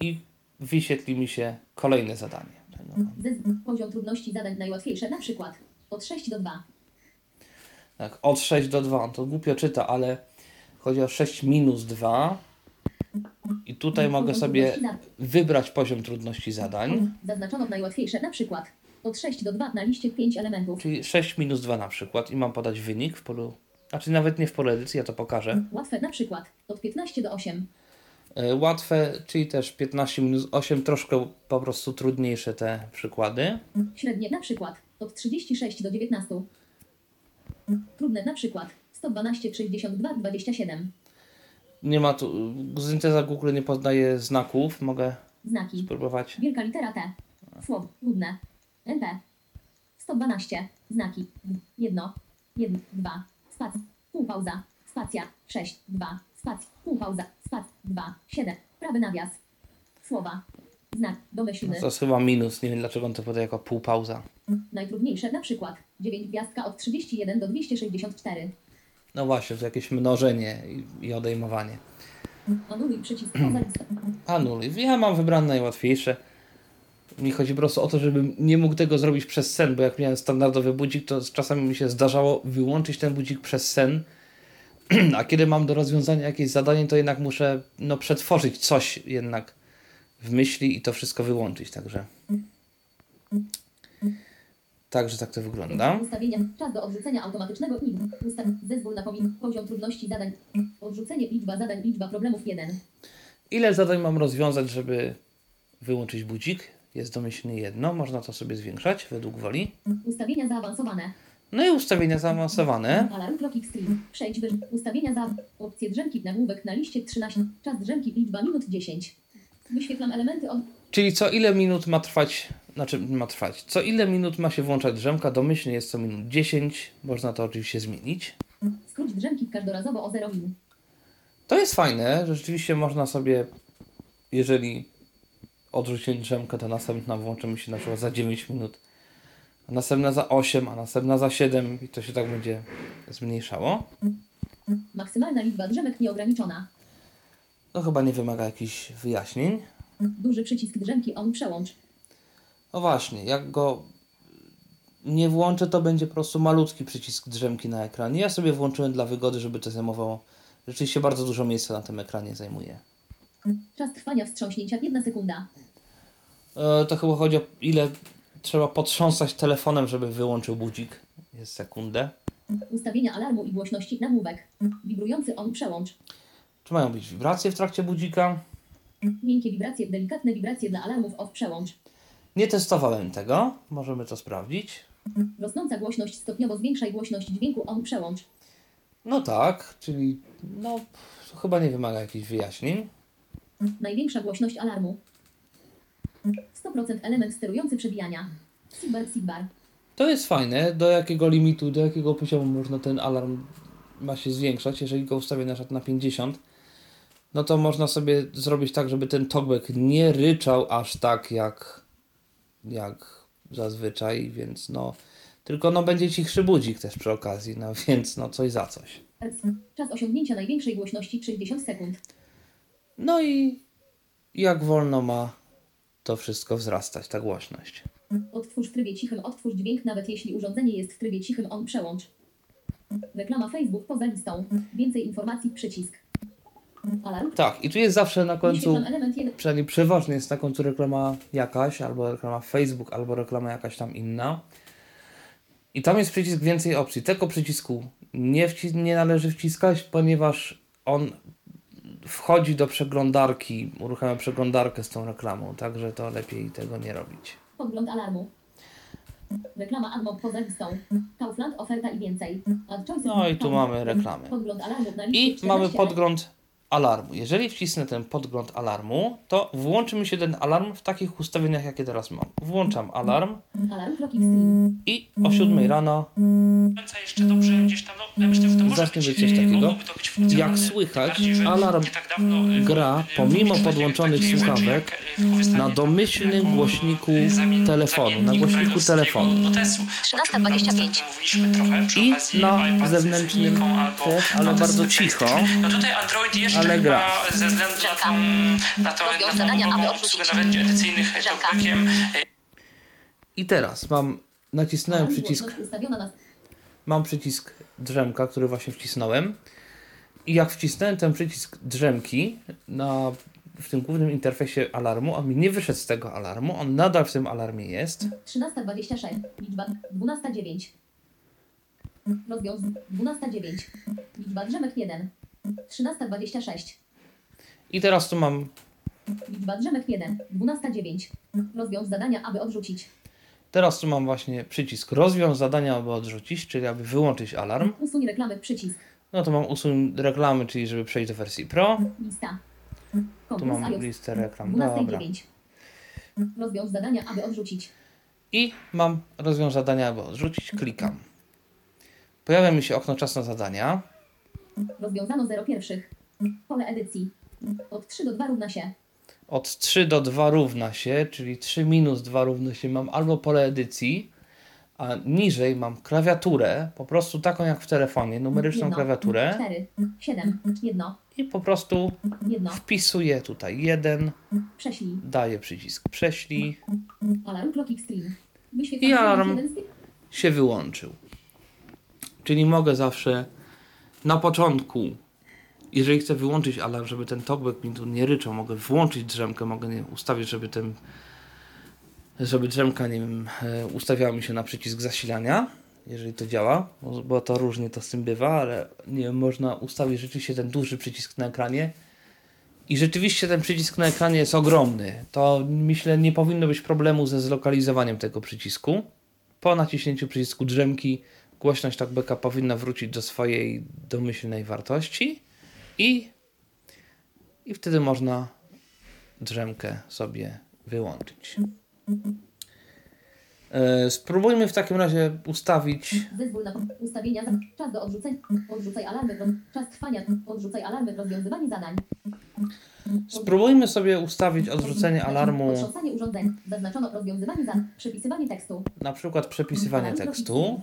[SPEAKER 2] i wyświetli mi się kolejne zadanie.
[SPEAKER 3] Ze poziom trudności zadań najłatwiejsze, na przykład od 6 do 2.
[SPEAKER 2] Tak, od 6 do 2. On to głupio czyta, ale chodzi o 6 minus 2. I tutaj mogę sobie wybrać poziom trudności zadań.
[SPEAKER 3] Zaznaczono najłatwiejsze, na przykład od 6 do 2 na liście 5 elementów.
[SPEAKER 2] Czyli 6 minus 2 na przykład i mam podać wynik w polu, znaczy nawet nie w polu edycji, ja to pokażę.
[SPEAKER 3] Łatwe, na przykład od 15 do 8.
[SPEAKER 2] E, Łatwe, czyli też 15 minus 8, troszkę po prostu trudniejsze te przykłady.
[SPEAKER 3] Średnie, na przykład od 36 do 19. Trudne, na przykład 112, 62, 27.
[SPEAKER 2] Nie ma tu, synteza Google nie poznaje znaków, mogę
[SPEAKER 3] Znaki.
[SPEAKER 2] spróbować.
[SPEAKER 3] Wielka litera T. Słowo. Trudne. NP. 112. Znaki. Jedno. Jedno. Dwa. Spac. Półpauza. Spacja. 6. 2. Spac. Półpauza. Spac. 2. 7. Prawy nawias. Słowa. Znak. Domyślny.
[SPEAKER 2] To jest chyba minus, nie wiem dlaczego on to podaje jako półpauza.
[SPEAKER 3] Najtrudniejsze na przykład 9 gwiazdka od 31 do 264.
[SPEAKER 2] No właśnie, to jakieś mnożenie i, odejmowanie.
[SPEAKER 3] Anuluj przycisk.
[SPEAKER 2] Anuluj. Ja mam wybrane najłatwiejsze. Mi chodzi po prostu o to, żebym nie mógł tego zrobić przez sen, bo jak miałem standardowy budzik, to czasami mi się zdarzało wyłączyć ten budzik przez sen. A kiedy mam do rozwiązania jakieś zadanie, to jednak muszę no, przetworzyć coś jednak w myśli i to wszystko wyłączyć. Także. Także tak to wygląda.
[SPEAKER 3] Ustawienia. Czas do odrzucenia automatycznego i ustaw. Zezwól na. Poziom trudności zadań. Odrzucenie. Liczba zadań. Liczba problemów 1.
[SPEAKER 2] Ile zadań mam rozwiązać, żeby wyłączyć budzik? Jest domyślnie jedno, można to sobie zwiększać według woli.
[SPEAKER 3] Ustawienia zaawansowane.
[SPEAKER 2] No i ustawienia zaawansowane.
[SPEAKER 3] Alarm clock screen. Przejdź wyżej. Ustawienia za. Opcje drzemki nagłówek na liście 13. Czas drzemki liczba minut 10. Wyświetlam elementy od.
[SPEAKER 2] Czyli co ile minut ma trwać, znaczy ma trwać, co ile minut ma się włączać drzemka, domyślnie jest to minut 10, można to oczywiście zmienić.
[SPEAKER 3] Skróć drzemki każdorazowo o 0 min.
[SPEAKER 2] To jest fajne, że rzeczywiście można sobie, jeżeli odrzucimy drzemkę, to następna włączymy się na przykład za 9 minut, a następna za 8, a następna za 7 i to się tak będzie zmniejszało.
[SPEAKER 3] Maksymalna liczba drzemek nieograniczona.
[SPEAKER 2] No chyba nie wymaga jakichś wyjaśnień.
[SPEAKER 3] Duży przycisk drzemki on przełącz.
[SPEAKER 2] No właśnie, jak go nie włączę, to będzie po prostu malutki przycisk drzemki na ekranie. Ja sobie włączyłem dla wygody, żeby to zajmowało rzeczywiście bardzo dużo miejsca na tym ekranie zajmuje.
[SPEAKER 3] Czas trwania wstrząśnięcia 1 sekunda.
[SPEAKER 2] E, to chyba chodzi o ile trzeba potrząsać telefonem, żeby wyłączył budzik. Jest sekundę.
[SPEAKER 3] Ustawienia alarmu i głośności nagłówek. Wibrujący on przełącz.
[SPEAKER 2] Czy mają być wibracje w trakcie budzika?
[SPEAKER 3] Miękkie wibracje, delikatne wibracje dla alarmów off przełącz.
[SPEAKER 2] Nie testowałem tego. Możemy to sprawdzić.
[SPEAKER 3] Rosnąca głośność stopniowo zwiększaj głośność dźwięku on przełącz.
[SPEAKER 2] No tak, czyli no chyba nie wymaga jakichś wyjaśnień.
[SPEAKER 3] Największa głośność alarmu. 100% element sterujący przebijania. Sigbar, Sigbar.
[SPEAKER 2] To jest fajne, do jakiego limitu, do jakiego poziomu można ten alarm ma się zwiększać. Jeżeli go ustawię na przykład na 50, no to można sobie zrobić tak, żeby ten talkback nie ryczał aż tak jak, jak zazwyczaj, więc no tylko no będzie cichszy budzik też przy okazji, no więc no coś za coś.
[SPEAKER 3] Czas osiągnięcia największej głośności 60 sekund.
[SPEAKER 2] No i jak wolno ma to wszystko wzrastać, ta głośność.
[SPEAKER 3] Odtwórz w trybie cichym, odtwórz dźwięk, nawet jeśli urządzenie jest w trybie cichym, on przełącz. Reklama Facebook poza listą. Więcej informacji, przycisk. Alarm.
[SPEAKER 2] Tak, i tu jest zawsze na końcu
[SPEAKER 3] Wyświetlam element 1.
[SPEAKER 2] przynajmniej przeważnie jest na końcu reklama jakaś, albo reklama Facebook, albo reklama jakaś tam inna. I tam jest przycisk więcej opcji. Tego przycisku nie, nie należy wciskać, ponieważ on wchodzi do przeglądarki, uruchamia przeglądarkę z tą reklamą, także to lepiej tego nie robić.
[SPEAKER 3] Podgląd alarmu. Reklama AdMob poza listą. Kaufland, oferta i więcej.
[SPEAKER 2] No i tu mamy
[SPEAKER 3] liście
[SPEAKER 2] I mamy
[SPEAKER 3] 14.
[SPEAKER 2] podgląd alarmu. Jeżeli wcisnę ten podgląd alarmu, to włączy mi się ten alarm w takich ustawieniach, jakie teraz mam. Włączam alarm i o 7 rano
[SPEAKER 4] jeszcze dobrze gdzieś tam, no ja myślę, że to może
[SPEAKER 2] Zacznie być, coś
[SPEAKER 4] e,
[SPEAKER 2] takiego. Jak słychać, alarm
[SPEAKER 4] tak e,
[SPEAKER 2] gra,
[SPEAKER 4] e,
[SPEAKER 2] pomimo
[SPEAKER 4] takie
[SPEAKER 2] podłączonych słuchawek, na domyślnym głośniku telefonu, na głośniku telefonu.
[SPEAKER 4] notesu, o czym tam
[SPEAKER 3] 13.25.
[SPEAKER 4] Mówiliśmy trochę przy
[SPEAKER 2] I na zewnętrznym też, ale bardzo cicho.
[SPEAKER 4] tekstem. No tutaj Android jeszcze
[SPEAKER 2] Ale gra.
[SPEAKER 4] ze względu na to, na tą obsługę narzędzi edycyjnych talkbackiem,
[SPEAKER 2] I teraz mam, nacisnąłem przycisk mam przycisk drzemka, który właśnie wcisnąłem. I jak wcisnąłem ten przycisk drzemki na, w tym głównym interfejsie alarmu, on mi nie wyszedł z tego alarmu, on nadal w tym alarmie jest.
[SPEAKER 3] 13.26. Liczba 12.09. Rozwiąż 12.09. Liczba drzemek 1. 13.26.
[SPEAKER 2] I teraz tu mam,
[SPEAKER 3] Liczba drzemek 1. 12.09. Rozwiąż zadania, aby odrzucić.
[SPEAKER 2] teraz tu mam właśnie przycisk rozwiąż zadania, aby odrzucić, czyli aby wyłączyć alarm.
[SPEAKER 3] Usuń reklamy przycisk.
[SPEAKER 2] No to mam usuń reklamy, czyli żeby przejść do wersji Pro.
[SPEAKER 3] Lista.
[SPEAKER 2] Tu mam
[SPEAKER 3] iOS.
[SPEAKER 2] listę reklam. Dobra.
[SPEAKER 3] 12.09. Rozwiąż zadania, aby odrzucić.
[SPEAKER 2] I mam rozwiąż zadania, aby odrzucić. Klikam. Pojawia mi się okno czas na zadania.
[SPEAKER 3] Rozwiązano 0 pierwszych. Pole edycji. Od 3 do 2 równa się.
[SPEAKER 2] Od 3 do 2 równa się, czyli 3 minus 2 równa się mam albo pole edycji, a niżej mam klawiaturę, po prostu taką jak w telefonie, numeryczną
[SPEAKER 3] Jedno.
[SPEAKER 2] klawiaturę
[SPEAKER 3] 4. 7. 1.
[SPEAKER 2] i po prostu
[SPEAKER 3] 1.
[SPEAKER 2] wpisuję tutaj 1,
[SPEAKER 3] Prześlij.
[SPEAKER 2] daję przycisk prześlij,
[SPEAKER 3] Alarm Clock Extreme.
[SPEAKER 2] I alarm.
[SPEAKER 3] jeden
[SPEAKER 2] się wyłączył. Czyli mogę zawsze na początku, jeżeli chcę wyłączyć alarm, żeby ten talkback mi tu nie ryczał, mogę włączyć drzemkę, mogę nie ustawić, żeby ten żeby drzemka, nie wiem, e, ustawiała mi się na przycisk zasilania, jeżeli to działa, bo to różnie to z tym bywa, ale nie wiem, można ustawić rzeczywiście ten duży przycisk na ekranie i rzeczywiście ten przycisk na ekranie jest ogromny. To myślę nie powinno być problemu ze zlokalizowaniem tego przycisku. Po naciśnięciu przycisku drzemki głośność talkbacka powinna wrócić do swojej domyślnej wartości i, i wtedy można drzemkę sobie wyłączyć. E, Spróbujmy w takim razie ustawić
[SPEAKER 3] Zezwól na ustawienia. za- Czas do odrzucenia. Odrzucaj alarmy. Czas trwania. Odrzucaj alarmy. Rozwiązywanie zadań.
[SPEAKER 2] Spróbujmy sobie ustawić odrzucenie alarmu,
[SPEAKER 3] Potrząsanie urządzeń. Zaznaczono rozwiązywanie zadań. Przepisywanie tekstu.
[SPEAKER 2] na przykład przepisywanie tekstu.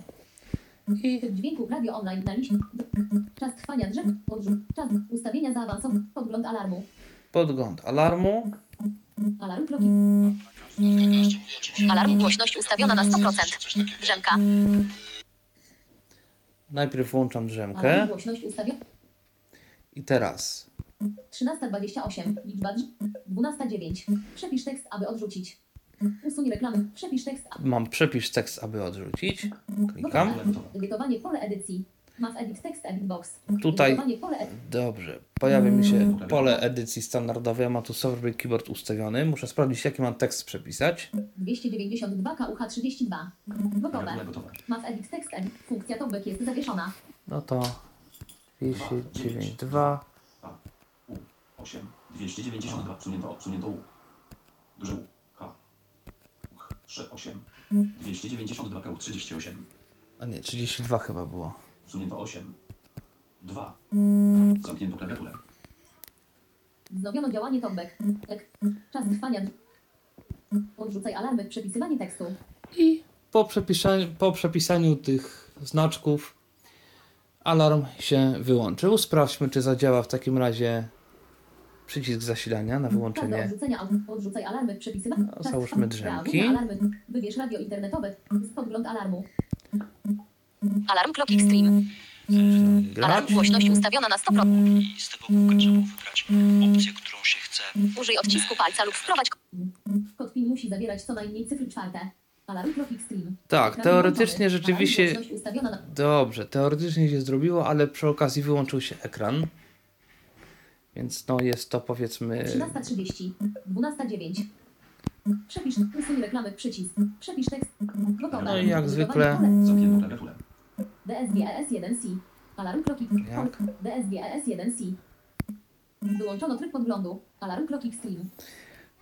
[SPEAKER 3] Dźwięku radio online na liście. Czas trwania drzew. Czas ustawienia zaawansowany. Podgląd alarmu.
[SPEAKER 2] podgląd alarmu.
[SPEAKER 3] Alarm kloki. Alarm głośność ustawiona na 100%. Drzemka.
[SPEAKER 2] Najpierw włączam
[SPEAKER 3] Alarm
[SPEAKER 2] drzemkę
[SPEAKER 3] głośność ustawiona.
[SPEAKER 2] i teraz
[SPEAKER 3] 13.28. Liczba drz... 12.09. Przepisz tekst, aby odrzucić. Usuń reklamy. Przepisz tekst, aby...
[SPEAKER 2] mam przepisz tekst, aby odrzucić. Klikam.
[SPEAKER 3] Edytowanie pole edycji. Maw edit text edit box.
[SPEAKER 2] Tutaj-. Dobrze, pojawia mi się pole edycji standardowej. Ja mam tu Software Keyboard ustawiony. Muszę sprawdzić, jaki mam tekst przepisać.
[SPEAKER 3] 292 KUH 32. Gotowe. Maw edit text edit. Funkcja talkback jest zawieszona.
[SPEAKER 2] No to 292.
[SPEAKER 5] A, U, 8, 292, odsunięto, odsunięto U. Duże U, K, U, 3, 8, 292, K, U, 38,
[SPEAKER 2] A nie, 32 chyba było.
[SPEAKER 5] odsunięto 8, 2, zamknięto klawiaturę.
[SPEAKER 3] Wznowiono działanie. Tek. Czas trwania. Odrzucaj alarmy. Przepisywanie tekstu.
[SPEAKER 2] I po przepisaniu, po przepisaniu tych znaczków alarm się wyłączył. Sprawdźmy, czy zadziała w takim razie przycisk zasilania na wyłączenie.
[SPEAKER 3] odrzucenia. Odrzucaj alarmy. Przepisywanie.
[SPEAKER 2] No, załóżmy drzemki.
[SPEAKER 3] Wybierz radio internetowe. Podgląd alarmu.
[SPEAKER 6] Alarm Clock Extreme. Alarm głośność ustawiona na 100%.
[SPEAKER 4] I z tego kółka trzeba wybrać opcję, którą się chce.
[SPEAKER 6] Użyj odcisku palca lub wprowadź
[SPEAKER 3] Kod PIN musi zawierać co najmniej cyfry czwarte. Alarm Clock Extreme.
[SPEAKER 2] Tak, teoretycznie rzeczywiście-. Dobrze, teoretycznie się zrobiło, ale przy okazji wyłączył się ekran. Więc no jest to powiedzmy.
[SPEAKER 3] 13.30. 12.09. Przepisz, usuń reklamy, przycisk. Przepisz tekst. Gotowe.
[SPEAKER 2] No i jak zwykle-
[SPEAKER 3] pole.
[SPEAKER 5] Zamknięto klawiaturę.
[SPEAKER 3] DSG ES1C. Alarm kroki.
[SPEAKER 2] Jak?
[SPEAKER 3] DSG ES1C. Wyłączono tryb podglądu. Alarm Clock Extreme.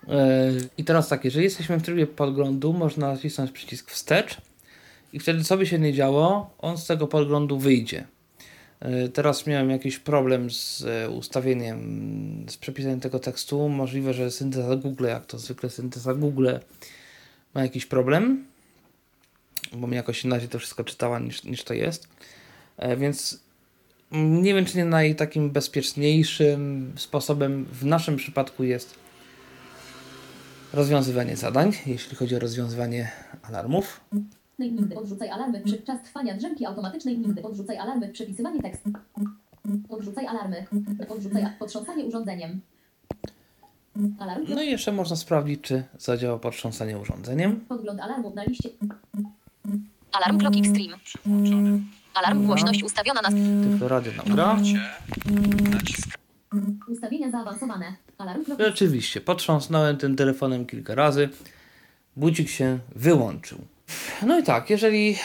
[SPEAKER 2] E, I teraz tak, jeżeli jesteśmy w trybie podglądu, można nacisnąć przycisk wstecz i wtedy co by się nie działo, on z tego podglądu wyjdzie. E, Teraz miałem jakiś problem z e, ustawieniem, z przepisaniem tego tekstu. Możliwe, że synteza Google, jak to zwykle synteza Google, ma jakiś problem, bo mi jakoś inaczej to wszystko czytała niż, niż to jest. E, Więc nie wiem, czy nie naj takim bezpieczniejszym sposobem w naszym przypadku jest rozwiązywanie zadań, jeśli chodzi o rozwiązywanie alarmów.
[SPEAKER 3] Nigdy odrzucaj alarmy. Przy czas trwania drzemki automatycznej nigdy odrzucaj alarmy. Przepisywanie tekstu. Odrzucaj alarmy. Odrzucaj potrząsanie urządzeniem. Alarm
[SPEAKER 2] No i jeszcze można sprawdzić, czy zadziała potrząsanie urządzeniem.
[SPEAKER 3] Podgląd alarmu na liście.
[SPEAKER 6] Alarm Clock Extreme. Alarm głośność ustawiona na
[SPEAKER 2] Tylko radio nam gra.
[SPEAKER 3] Ustawienia zaawansowane. Alarm Clock
[SPEAKER 2] Rzeczywiście, potrząsnąłem tym telefonem kilka razy. Budzik się wyłączył. No i tak, jeżeli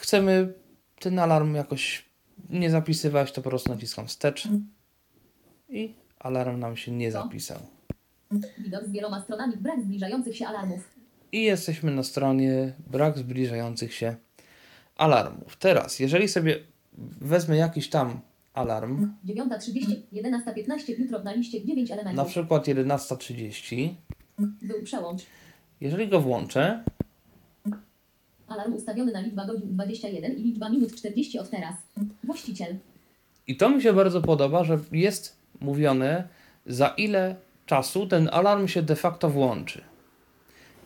[SPEAKER 2] chcemy ten alarm jakoś nie zapisywać, to po prostu naciskam wstecz i alarm nam się nie zapisał.
[SPEAKER 3] Widok z wieloma stronami. Brak zbliżających się alarmów.
[SPEAKER 2] I jesteśmy na stronie brak zbliżających się alarmów. Teraz, jeżeli sobie wezmę jakiś tam alarm,
[SPEAKER 3] 9.30, 11.15, jutro na liście 9
[SPEAKER 2] na
[SPEAKER 3] elementów.
[SPEAKER 2] przykład 11.30,
[SPEAKER 3] Był przełącz.
[SPEAKER 2] jeżeli go włączę,
[SPEAKER 3] Alarm ustawiony na liczba godzin 21 i liczba minut 40 od teraz. Właściciel.
[SPEAKER 2] i to mi się bardzo podoba, że jest mówione, za ile czasu ten alarm się de facto włączy.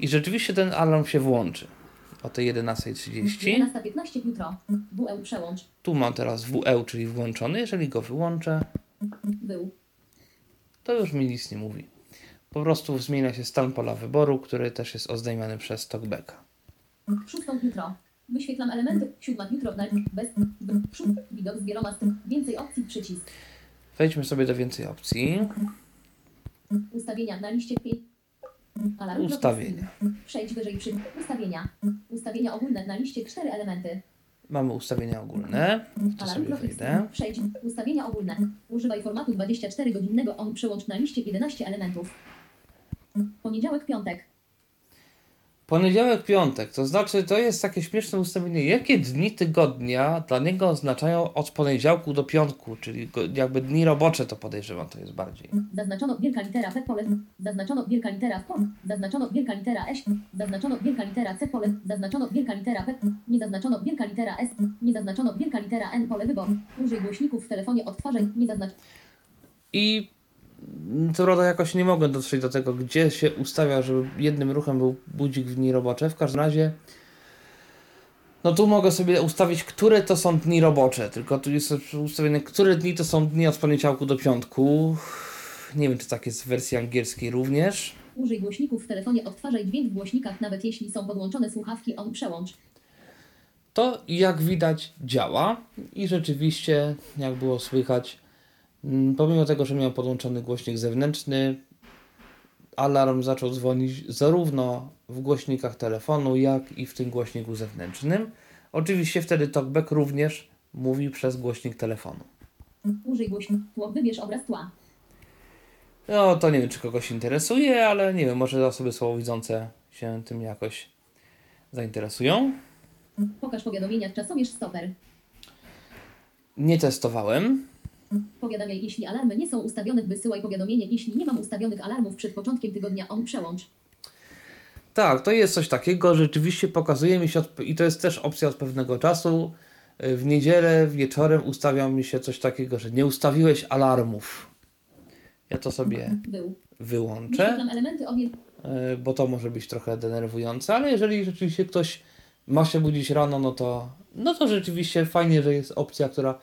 [SPEAKER 2] I rzeczywiście ten alarm się włączy o tej 11.30.
[SPEAKER 3] 11.15 jutro. WE przełącz.
[SPEAKER 2] Tu mam teraz WE, czyli włączony. Jeżeli go wyłączę,
[SPEAKER 3] Był.
[SPEAKER 2] to już mi nic nie mówi. Po prostu zmienia się stan pola wyboru, który też jest oznajmiany przez talkbacka.
[SPEAKER 3] Szóstą jutro. Wyświetlam elementy. Siódma jutro bez. Widok z wieloma stron. Więcej opcji. Przycisk.
[SPEAKER 2] Wejdźmy sobie do więcej opcji.
[SPEAKER 3] Ustawienia na liście 5. Alarm.
[SPEAKER 2] Ustawienia.
[SPEAKER 3] Przejdź wyżej przy ustawienia. Ustawienia ogólne na liście 4 elementy.
[SPEAKER 2] Mamy ustawienia ogólne. To
[SPEAKER 3] Alarm
[SPEAKER 2] sobie wejdę.
[SPEAKER 3] Przejdź. Ustawienia ogólne. Używaj formatu 24-godzinnego. On przełącz na liście 11 elementów. Poniedziałek, piątek.
[SPEAKER 2] Poniedziałek, piątek, to znaczy to jest takie śmieszne ustawienie. Jakie dni tygodnia dla niego oznaczają od poniedziałku do piątku, czyli jakby dni robocze to podejrzewam, to jest bardziej.
[SPEAKER 3] Zaznaczono wielka litera P pole. Zaznaczono wielka litera pole. Zaznaczono wielka litera S. Zaznaczono wielka litera C pole. Zaznaczono wielka litera P. Nie zaznaczono wielka litera S. Nie zaznaczono wielka litera N pole wyboru. Użyj głośników w telefonie odtwarzaj. Nie zaznacz.
[SPEAKER 2] I co prawda jakoś nie mogę dotrzeć do tego, gdzie się ustawia, żeby jednym ruchem był budzik w dni robocze. W każdym razie, no tu mogę sobie ustawić, które to są dni robocze. Tylko tu jest ustawione, które dni to są dni od poniedziałku do piątku. Nie wiem, czy tak jest w wersji angielskiej również.
[SPEAKER 3] Użyj głośników w telefonie odtwarzaj dźwięk w głośnikach nawet jeśli są podłączone słuchawki on przełącz.
[SPEAKER 2] To jak widać działa i rzeczywiście, jak było słychać, pomimo tego, że miał podłączony głośnik zewnętrzny, alarm zaczął dzwonić zarówno w głośnikach telefonu, jak i w tym głośniku zewnętrznym. Oczywiście wtedy talkback również mówi przez głośnik telefonu.
[SPEAKER 3] Użyj głośników. Tło. Wybierz obraz tła.
[SPEAKER 2] No to nie wiem, czy kogoś interesuje, ale nie wiem, może osoby słabowidzące się tym jakoś zainteresują.
[SPEAKER 3] Pokaż powiadomienia czasomierz stoper.
[SPEAKER 2] Nie testowałem.
[SPEAKER 3] Powiadamiaj, jeśli alarmy nie są ustawione, wysyłaj powiadomienie. Jeśli nie mam ustawionych alarmów przed początkiem tygodnia, on przełącz.
[SPEAKER 2] Tak, to jest coś takiego, rzeczywiście pokazuje mi się, od, i to jest też opcja od pewnego czasu. y, W niedzielę wieczorem ustawia mi się coś takiego, że nie ustawiłeś alarmów. Ja to sobie
[SPEAKER 3] Był.
[SPEAKER 2] wyłączę, y, bo to może być trochę denerwujące, ale jeżeli rzeczywiście ktoś ma się budzić rano, no to, no to rzeczywiście fajnie, że jest opcja, która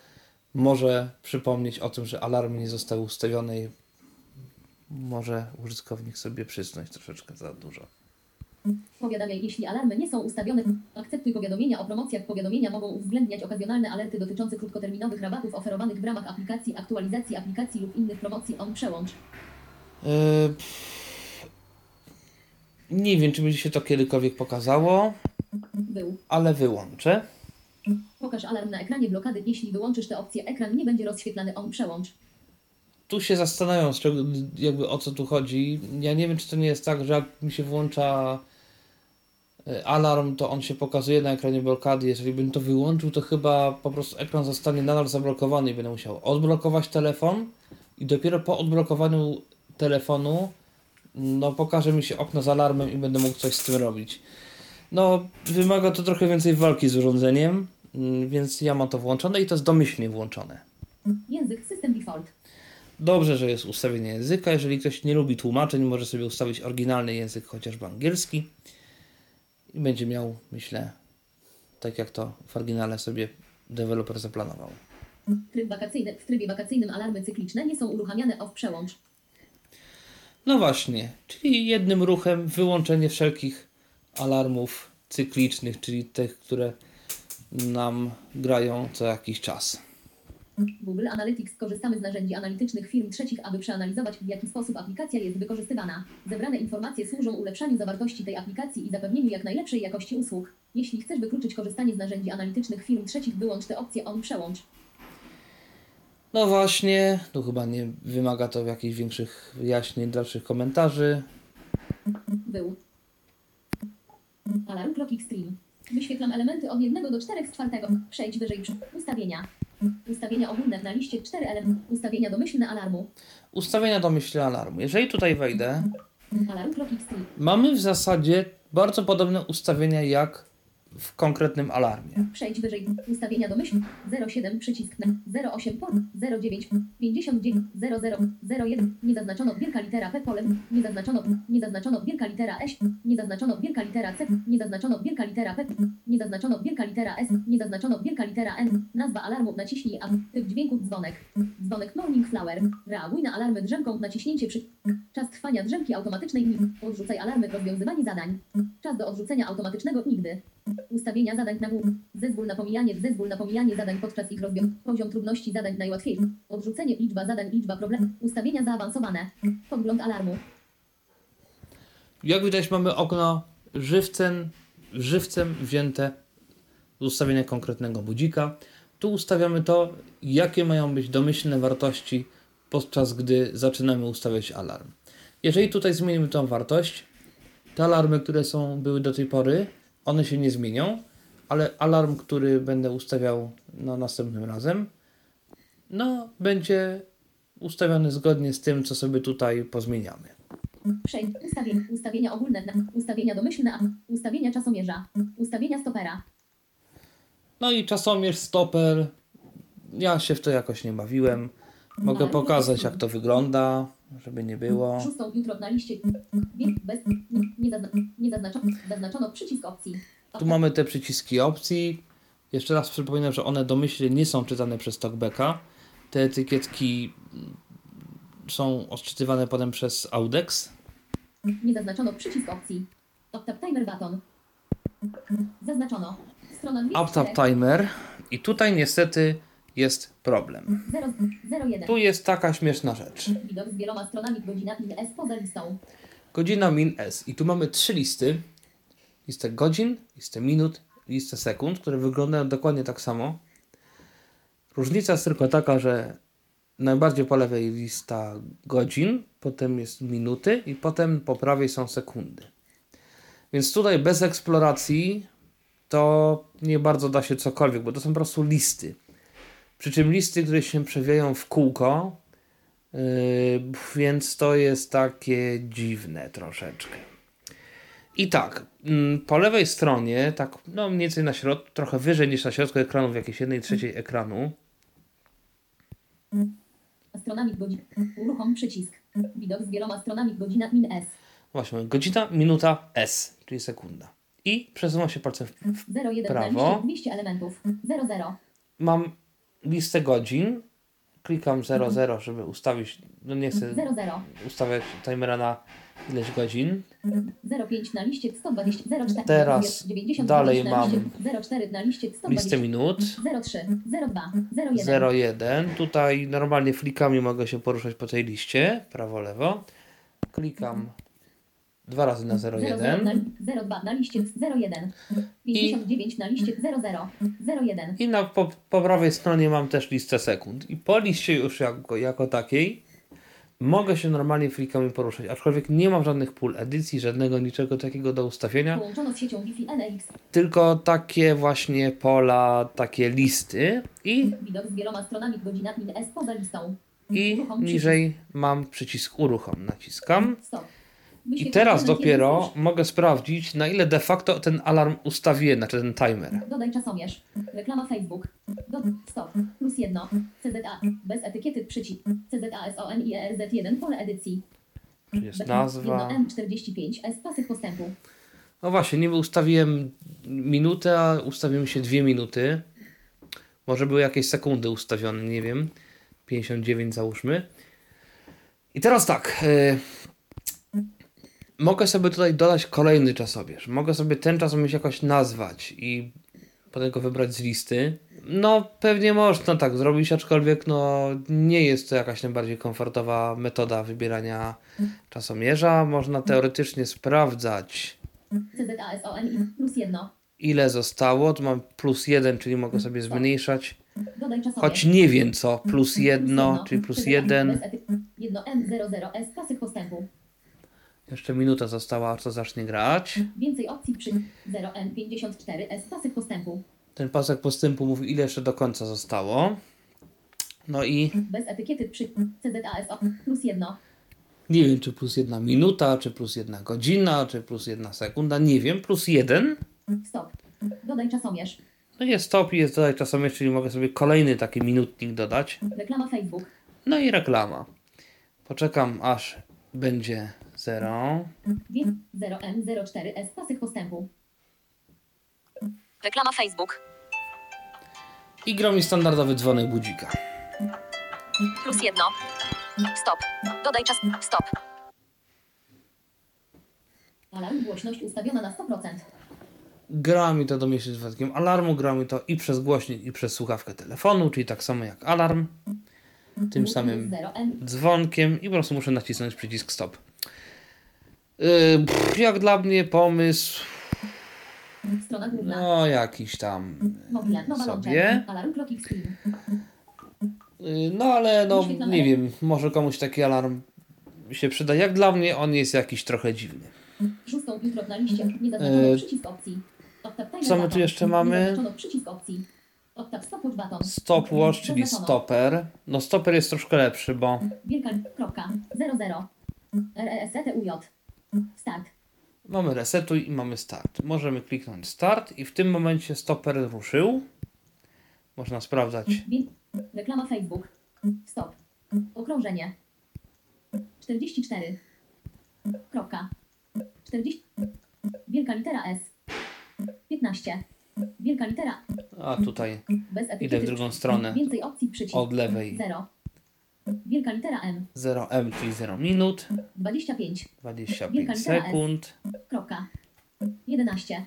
[SPEAKER 2] może przypomnieć o tym, że alarmy nie zostały ustawione i może użytkownik sobie przysnąć troszeczkę za dużo.
[SPEAKER 3] Powiadamiaj, jeśli alarmy nie są ustawione. Akceptuj powiadomienia o promocjach. Powiadomienia mogą uwzględniać okazjonalne alerty dotyczące krótkoterminowych rabatów oferowanych w ramach aplikacji, aktualizacji aplikacji lub innych promocji. On przełącz.
[SPEAKER 2] Yy, Nie wiem, czy będzie się to kiedykolwiek pokazało,
[SPEAKER 3] Był.
[SPEAKER 2] ale wyłączę.
[SPEAKER 3] Pokaż alarm na ekranie blokady. Jeśli wyłączysz tę opcję, ekran nie będzie rozświetlany. On przełącz.
[SPEAKER 2] tu się zastanawiam, z czego, jakby o co tu chodzi. Ja nie wiem, czy to nie jest tak, że jak mi się włącza e, alarm, to on się pokazuje na ekranie blokady. Jeżeli bym to wyłączył, to chyba po prostu ekran zostanie nadal zablokowany i będę musiał odblokować telefon i dopiero po odblokowaniu telefonu no pokaże mi się okno z alarmem i będę mógł coś z tym robić. No, wymaga to trochę więcej walki z urządzeniem, więc ja mam to włączone i to jest domyślnie włączone.
[SPEAKER 3] Język system default.
[SPEAKER 2] Dobrze, że jest ustawienie języka. Jeżeli ktoś nie lubi tłumaczeń, może sobie ustawić oryginalny język, chociażby angielski. I będzie miał, myślę, tak jak to w oryginale sobie deweloper zaplanował.
[SPEAKER 3] Tryb wakacyjny. W trybie wakacyjnym alarmy cykliczne nie są uruchamiane off przełącz.
[SPEAKER 2] No właśnie, czyli jednym ruchem wyłączenie wszelkich alarmów cyklicznych, czyli tych, które nam grają co jakiś czas.
[SPEAKER 3] Google Analytics korzystamy z narzędzi analitycznych firm trzecich, aby przeanalizować, w jaki sposób aplikacja jest wykorzystywana. Zebrane informacje służą ulepszaniu zawartości tej aplikacji i zapewnieniu jak najlepszej jakości usług. Jeśli chcesz wykluczyć korzystanie z narzędzi analitycznych firm trzecich, wyłącz te opcje on przełącz.
[SPEAKER 2] No właśnie, tu chyba nie wymaga to jakichś większych wyjaśnień, dalszych komentarzy.
[SPEAKER 3] Był. Alarm Clock Extreme. Wyświetlam elementy od 1 do 4 z czwartego. Przejdź wyżej. przy- Ustawienia. Ustawienia ogólne na liście 4 elementy. Ustawienia domyślne alarmu.
[SPEAKER 2] Ustawienia domyślne alarmu. Jeżeli tutaj wejdę,
[SPEAKER 3] Alarm
[SPEAKER 2] mamy w zasadzie bardzo podobne ustawienia jak w konkretnym alarmie.
[SPEAKER 3] Przejdź wyżej. Ustawienia domyślne. 07 przycisk na 08 port 09 59 00 01. Nie zaznaczono wielka litera P pole. Nie zaznaczono. Nie zaznaczono wielka litera S. Nie zaznaczono wielka litera C. Nie zaznaczono wielka litera P. Nie zaznaczono wielka litera S. Nie zaznaczono wielka litera N. Nazwa alarmu. Naciśnij A. Typ dźwięku dzwonek. Dzwonek Morning Flower. Reaguj na alarmy drzemką. Naciśnięcie przy. Czas trwania drzemki automatycznej. Odrzucaj alarmy. Rozwiązywanie zadań. Czas do odrzucenia automatycznego nigdy. Ustawienia zadań na górę. Zezwól na pomijanie, zezwól na pomijanie zadań podczas ich rozwiązywania. Poziom trudności zadań najłatwiejszy. Odrzucenie, liczba zadań, liczba problemów. Ustawienia zaawansowane. Podgląd alarmu.
[SPEAKER 2] Jak widać mamy okno żywcem, żywcem wzięte z ustawienia konkretnego budzika. Tu ustawiamy to, jakie mają być domyślne wartości podczas gdy zaczynamy ustawiać alarm. Jeżeli tutaj zmienimy tą wartość, te alarmy, które są, były do tej pory, one się nie zmienią, ale alarm, który będę ustawiał no, następnym razem, no, będzie ustawiony zgodnie z tym, co sobie tutaj pozmieniamy.
[SPEAKER 3] Przejdź. Ustawienia. Ustawienia ogólne. Na, ustawienia domyślne. Ustawienia czasomierza. Ustawienia stopera.
[SPEAKER 2] No i czasomierz, stoper. Ja się w to jakoś nie bawiłem. Mogę pokazać, jak to wygląda, żeby nie było.
[SPEAKER 3] Szóstą jutro na liście. Bez. Nie, nie, zazna, nie zaznaczono. Zaznaczono przycisk opcji.
[SPEAKER 2] Tu mamy te przyciski opcji. Jeszcze raz przypominam, że one domyślnie nie są czytane przez TalkBacka. Te etykietki są odczytywane potem przez Audex.
[SPEAKER 3] Nie zaznaczono przycisk opcji. Octap timer button. Zaznaczono. Strona 204.
[SPEAKER 2] UpTap Timer. I tutaj niestety jest problem.
[SPEAKER 3] 0, 01.
[SPEAKER 2] Tu jest taka śmieszna rzecz.
[SPEAKER 3] Widok z wieloma stronami godzina in S poza listą.
[SPEAKER 2] Godzina min S. I tu mamy trzy listy. Listę godzin, listę minut, listę sekund, które wyglądają dokładnie tak samo. Różnica jest tylko taka, że najbardziej po lewej lista godzin, potem jest minuty i potem po prawej są sekundy. Więc tutaj bez eksploracji to nie bardzo da się cokolwiek, bo to są po prostu listy. Przy czym listy, które się przewijają w kółko, Yy, więc to jest takie dziwne troszeczkę. I tak, mm, po lewej stronie, tak no mniej więcej na środku, trochę wyżej niż na środku ekranu, w jakiejś jednej trzeciej ekranu,
[SPEAKER 3] Stronami godzin. Uruchom przycisk. Widok z wieloma stronami godzina min S.
[SPEAKER 2] właśnie godzina, minuta, S, czyli sekunda. I przesuwam się palcem w, w
[SPEAKER 3] 01 na
[SPEAKER 2] Prawo.
[SPEAKER 3] liście 200 elementów. 00.
[SPEAKER 2] Mam listę godzin, klikam 00, żeby ustawić, no nie chcę
[SPEAKER 3] 00.
[SPEAKER 2] ustawiać timera na ileś godzin.
[SPEAKER 3] 05 na liście 120. 04.
[SPEAKER 2] Teraz
[SPEAKER 3] 90
[SPEAKER 2] dalej mam
[SPEAKER 3] 04 na liście 120.
[SPEAKER 2] Listę minut.
[SPEAKER 3] 03. 02. 01.
[SPEAKER 2] 01. Tutaj normalnie flikami mogę się poruszać po tej liście, prawo, lewo. Klikam dwa razy na
[SPEAKER 3] 00
[SPEAKER 2] 01
[SPEAKER 3] na, 02 na liście 01. 59 na liście 00. 01.
[SPEAKER 2] i na, po, po prawej stronie mam też listę sekund. I po liście już jako, jako takiej mogę się normalnie flikami poruszać, aczkolwiek nie mam żadnych pól edycji, żadnego niczego takiego do ustawienia,
[SPEAKER 3] Połączono z siecią Wi-Fi NX.
[SPEAKER 2] tylko takie właśnie pola, takie listy i,
[SPEAKER 3] Widok z wieloma stronami godzinami S poza listą.
[SPEAKER 2] i niżej mam przycisk uruchom, naciskam.
[SPEAKER 3] Stop.
[SPEAKER 2] I teraz dopiero mogę sprawdzić, na ile de facto ten alarm ustawiłem, znaczy ten timer.
[SPEAKER 3] Dodaj czasomierz. Reklama Facebook. Do, stop. Plus jedno. CZA. Bez etykiety przycisk. CZA SON i ERZ1 pole edycji.
[SPEAKER 2] Tu jest nazwa.
[SPEAKER 3] Jedno M45 S pasek postępu.
[SPEAKER 2] No właśnie, niby ustawiłem minutę, a ustawiłem się dwie minuty. Może były jakieś sekundy ustawione, nie wiem. 59 załóżmy. I teraz tak. y, mogę sobie tutaj dodać kolejny czasomierz. Mogę sobie ten czasomierz jakoś nazwać i potem go wybrać z listy. No, pewnie można tak zrobić, aczkolwiek no, nie jest to jakaś najbardziej komfortowa metoda wybierania czasomierza. Można teoretycznie sprawdzać ile zostało. Tu mam plus jeden, czyli mogę sobie zmniejszać. Choć nie wiem co. Plus jedno, czyli plus jeden.
[SPEAKER 3] Jedno M00 S pasek postępu.
[SPEAKER 2] Jeszcze minuta została, aż to zacznie grać.
[SPEAKER 3] Więcej opcji przy 0M54 S pasek postępu.
[SPEAKER 2] Ten pasek postępu mówi ile jeszcze do końca zostało. No i
[SPEAKER 3] Bez etykiety przy CZA SO plus jedno.
[SPEAKER 2] nie wiem czy plus jedna minuta, czy plus jedna godzina, czy plus jedna sekunda. Nie wiem. Plus jeden.
[SPEAKER 3] Stop. Dodaj czasomierz.
[SPEAKER 2] No jest stop i jest dodać czasomierz, czyli mogę sobie kolejny taki minutnik dodać.
[SPEAKER 3] Reklama Facebook.
[SPEAKER 2] No i reklama. Poczekam aż będzie zero.
[SPEAKER 3] Wie- 0M04 S pasek postępu.
[SPEAKER 6] Reklama Facebook.
[SPEAKER 2] I gra mi standardowy dzwonek budzika.
[SPEAKER 6] Plus jedno. Stop. Dodaj czas. Stop.
[SPEAKER 3] Alarm głośność ustawiona na 100%.
[SPEAKER 2] Gra mi to do z wypadkiem alarmu, gra mi to i przez głośnik, i przez słuchawkę telefonu, czyli tak samo jak alarm, tym samym
[SPEAKER 3] 0M
[SPEAKER 2] dzwonkiem i po prostu muszę nacisnąć przycisk stop. Yy, pff, jak dla mnie pomysł, no jakiś tam,
[SPEAKER 3] nowa
[SPEAKER 2] sobie. yy, no ale no nie wiem, może komuś taki alarm się przyda. Jak dla mnie on jest jakiś trochę dziwny.
[SPEAKER 3] Szóstą jutro na liście. Nie zaznaczono
[SPEAKER 2] E,
[SPEAKER 3] przycisk opcji.
[SPEAKER 2] Co my tu jeszcze mamy?
[SPEAKER 3] stopwatch
[SPEAKER 2] czyli stoper. No stoper jest troszkę lepszy, bo
[SPEAKER 3] Wielka kropka. 00. RESTUJ. Start.
[SPEAKER 2] Mamy resetuj i mamy start. Możemy kliknąć start i w tym momencie stoper ruszył. Można sprawdzać.
[SPEAKER 3] Reklama Facebook. Stop. Okrążenie. 44. Kropka. 40. Wielka litera S. 15. Wielka litera.
[SPEAKER 2] A tutaj. Idę w drugą stronę.
[SPEAKER 3] Więcej opcji przycisk.
[SPEAKER 2] od lewej
[SPEAKER 3] 0. Wielka litera M.
[SPEAKER 2] 0M, czyli 0 minut,
[SPEAKER 3] 25.
[SPEAKER 2] 25 sekund.
[SPEAKER 3] Kropka. 11.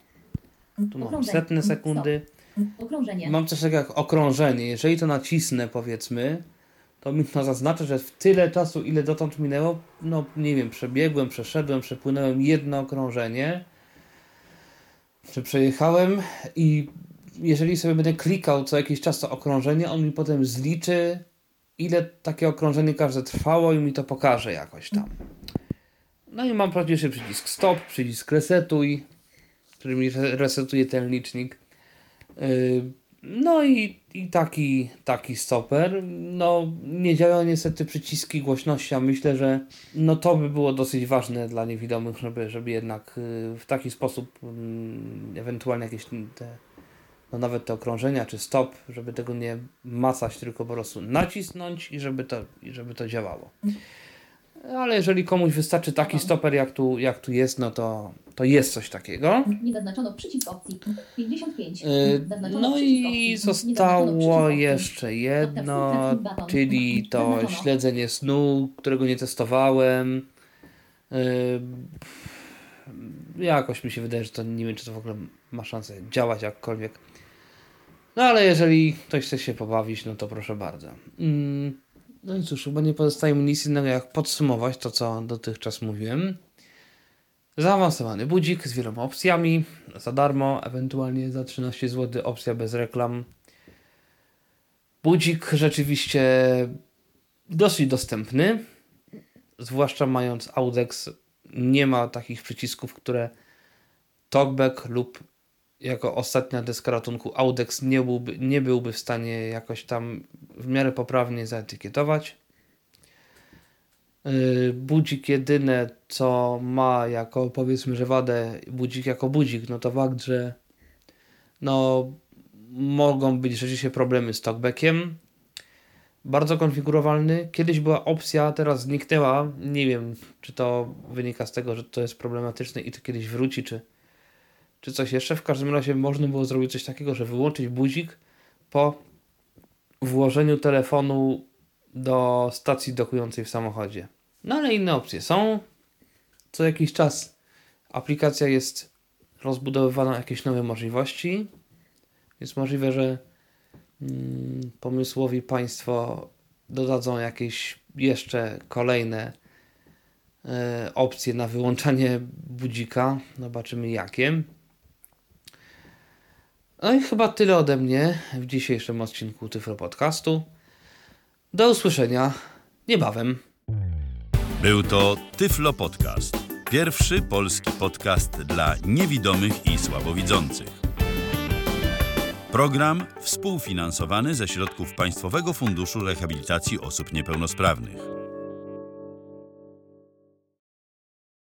[SPEAKER 2] Tu mam setne sekundy.
[SPEAKER 3] Okrążenie.
[SPEAKER 2] Mam coś takiego jak okrążenie. Jeżeli to nacisnę, powiedzmy, to mi to zaznaczy, że w tyle czasu, ile dotąd minęło, no nie wiem, przebiegłem, przeszedłem, przepłynąłem jedno okrążenie, czy przejechałem i jeżeli sobie będę klikał co jakiś czas to okrążenie, on mi potem zliczy, ile takie okrążenie każde trwało i mi to pokaże jakoś tam. No i mam prawdziwy przycisk stop, przycisk resetuj, który mi re- resetuje ten licznik. Yy, No i, i taki, taki stoper. No, nie działają niestety przyciski głośności, a myślę, że no to by było dosyć ważne dla niewidomych, żeby, żeby jednak yy, w taki sposób mm, ewentualnie jakieś te, no nawet te okrążenia czy stop, żeby tego nie macać, tylko po prostu nacisnąć i żeby to, i żeby to działało. Ale jeżeli komuś wystarczy taki stoper, jak tu, jak tu jest, no to, to jest coś takiego.
[SPEAKER 3] Nie zaznaczono przycisk opcji. 55.
[SPEAKER 2] Yy,
[SPEAKER 3] Zaznaczono
[SPEAKER 2] No i zostało jeszcze jedno, czyli to
[SPEAKER 3] Zaznaczono.
[SPEAKER 2] śledzenie snu, którego nie testowałem. Yy, Jakoś mi się wydaje, że to nie wiem, czy to w ogóle ma szansę działać jakkolwiek. No ale jeżeli ktoś chce się pobawić, no to proszę bardzo. Mm, No i cóż, chyba nie pozostaje mi nic innego jak podsumować to, co dotychczas mówiłem. Zaawansowany budzik z wieloma opcjami, za darmo, ewentualnie za 13 zł, opcja bez reklam. Budzik rzeczywiście dosyć dostępny. zwłaszcza mając Audex, nie ma takich przycisków, które TalkBack lub jako ostatnia deska ratunku Audex nie byłby, nie byłby w stanie jakoś tam w miarę poprawnie zaetykietować. Yy, Budzik jedyne, co ma jako powiedzmy, że wadę budzik jako budzik, no to fakt, że no mogą być rzeczywiście problemy z talkbackiem. Bardzo konfigurowalny. Kiedyś była opcja, teraz zniknęła. Nie wiem, czy to wynika z tego, że to jest problematyczne i to kiedyś wróci, czy, czy coś jeszcze. W każdym razie można było zrobić coś takiego, że wyłączyć budzik po włożeniu telefonu do stacji dokującej w samochodzie. No ale inne opcje są. Co jakiś czas aplikacja jest rozbudowywana jakieś nowe możliwości. Jest możliwe, że mm, pomysłowi Państwo dodadzą jakieś jeszcze kolejne e, opcje na wyłączanie budzika. Zobaczymy jakie. No i chyba tyle ode mnie w dzisiejszym odcinku Tyflo Podcastu. Do usłyszenia niebawem.
[SPEAKER 1] Był to Tyflo Podcast. Pierwszy polski podcast dla niewidomych i słabowidzących. Program współfinansowany ze środków Państwowego Funduszu Rehabilitacji Osób Niepełnosprawnych.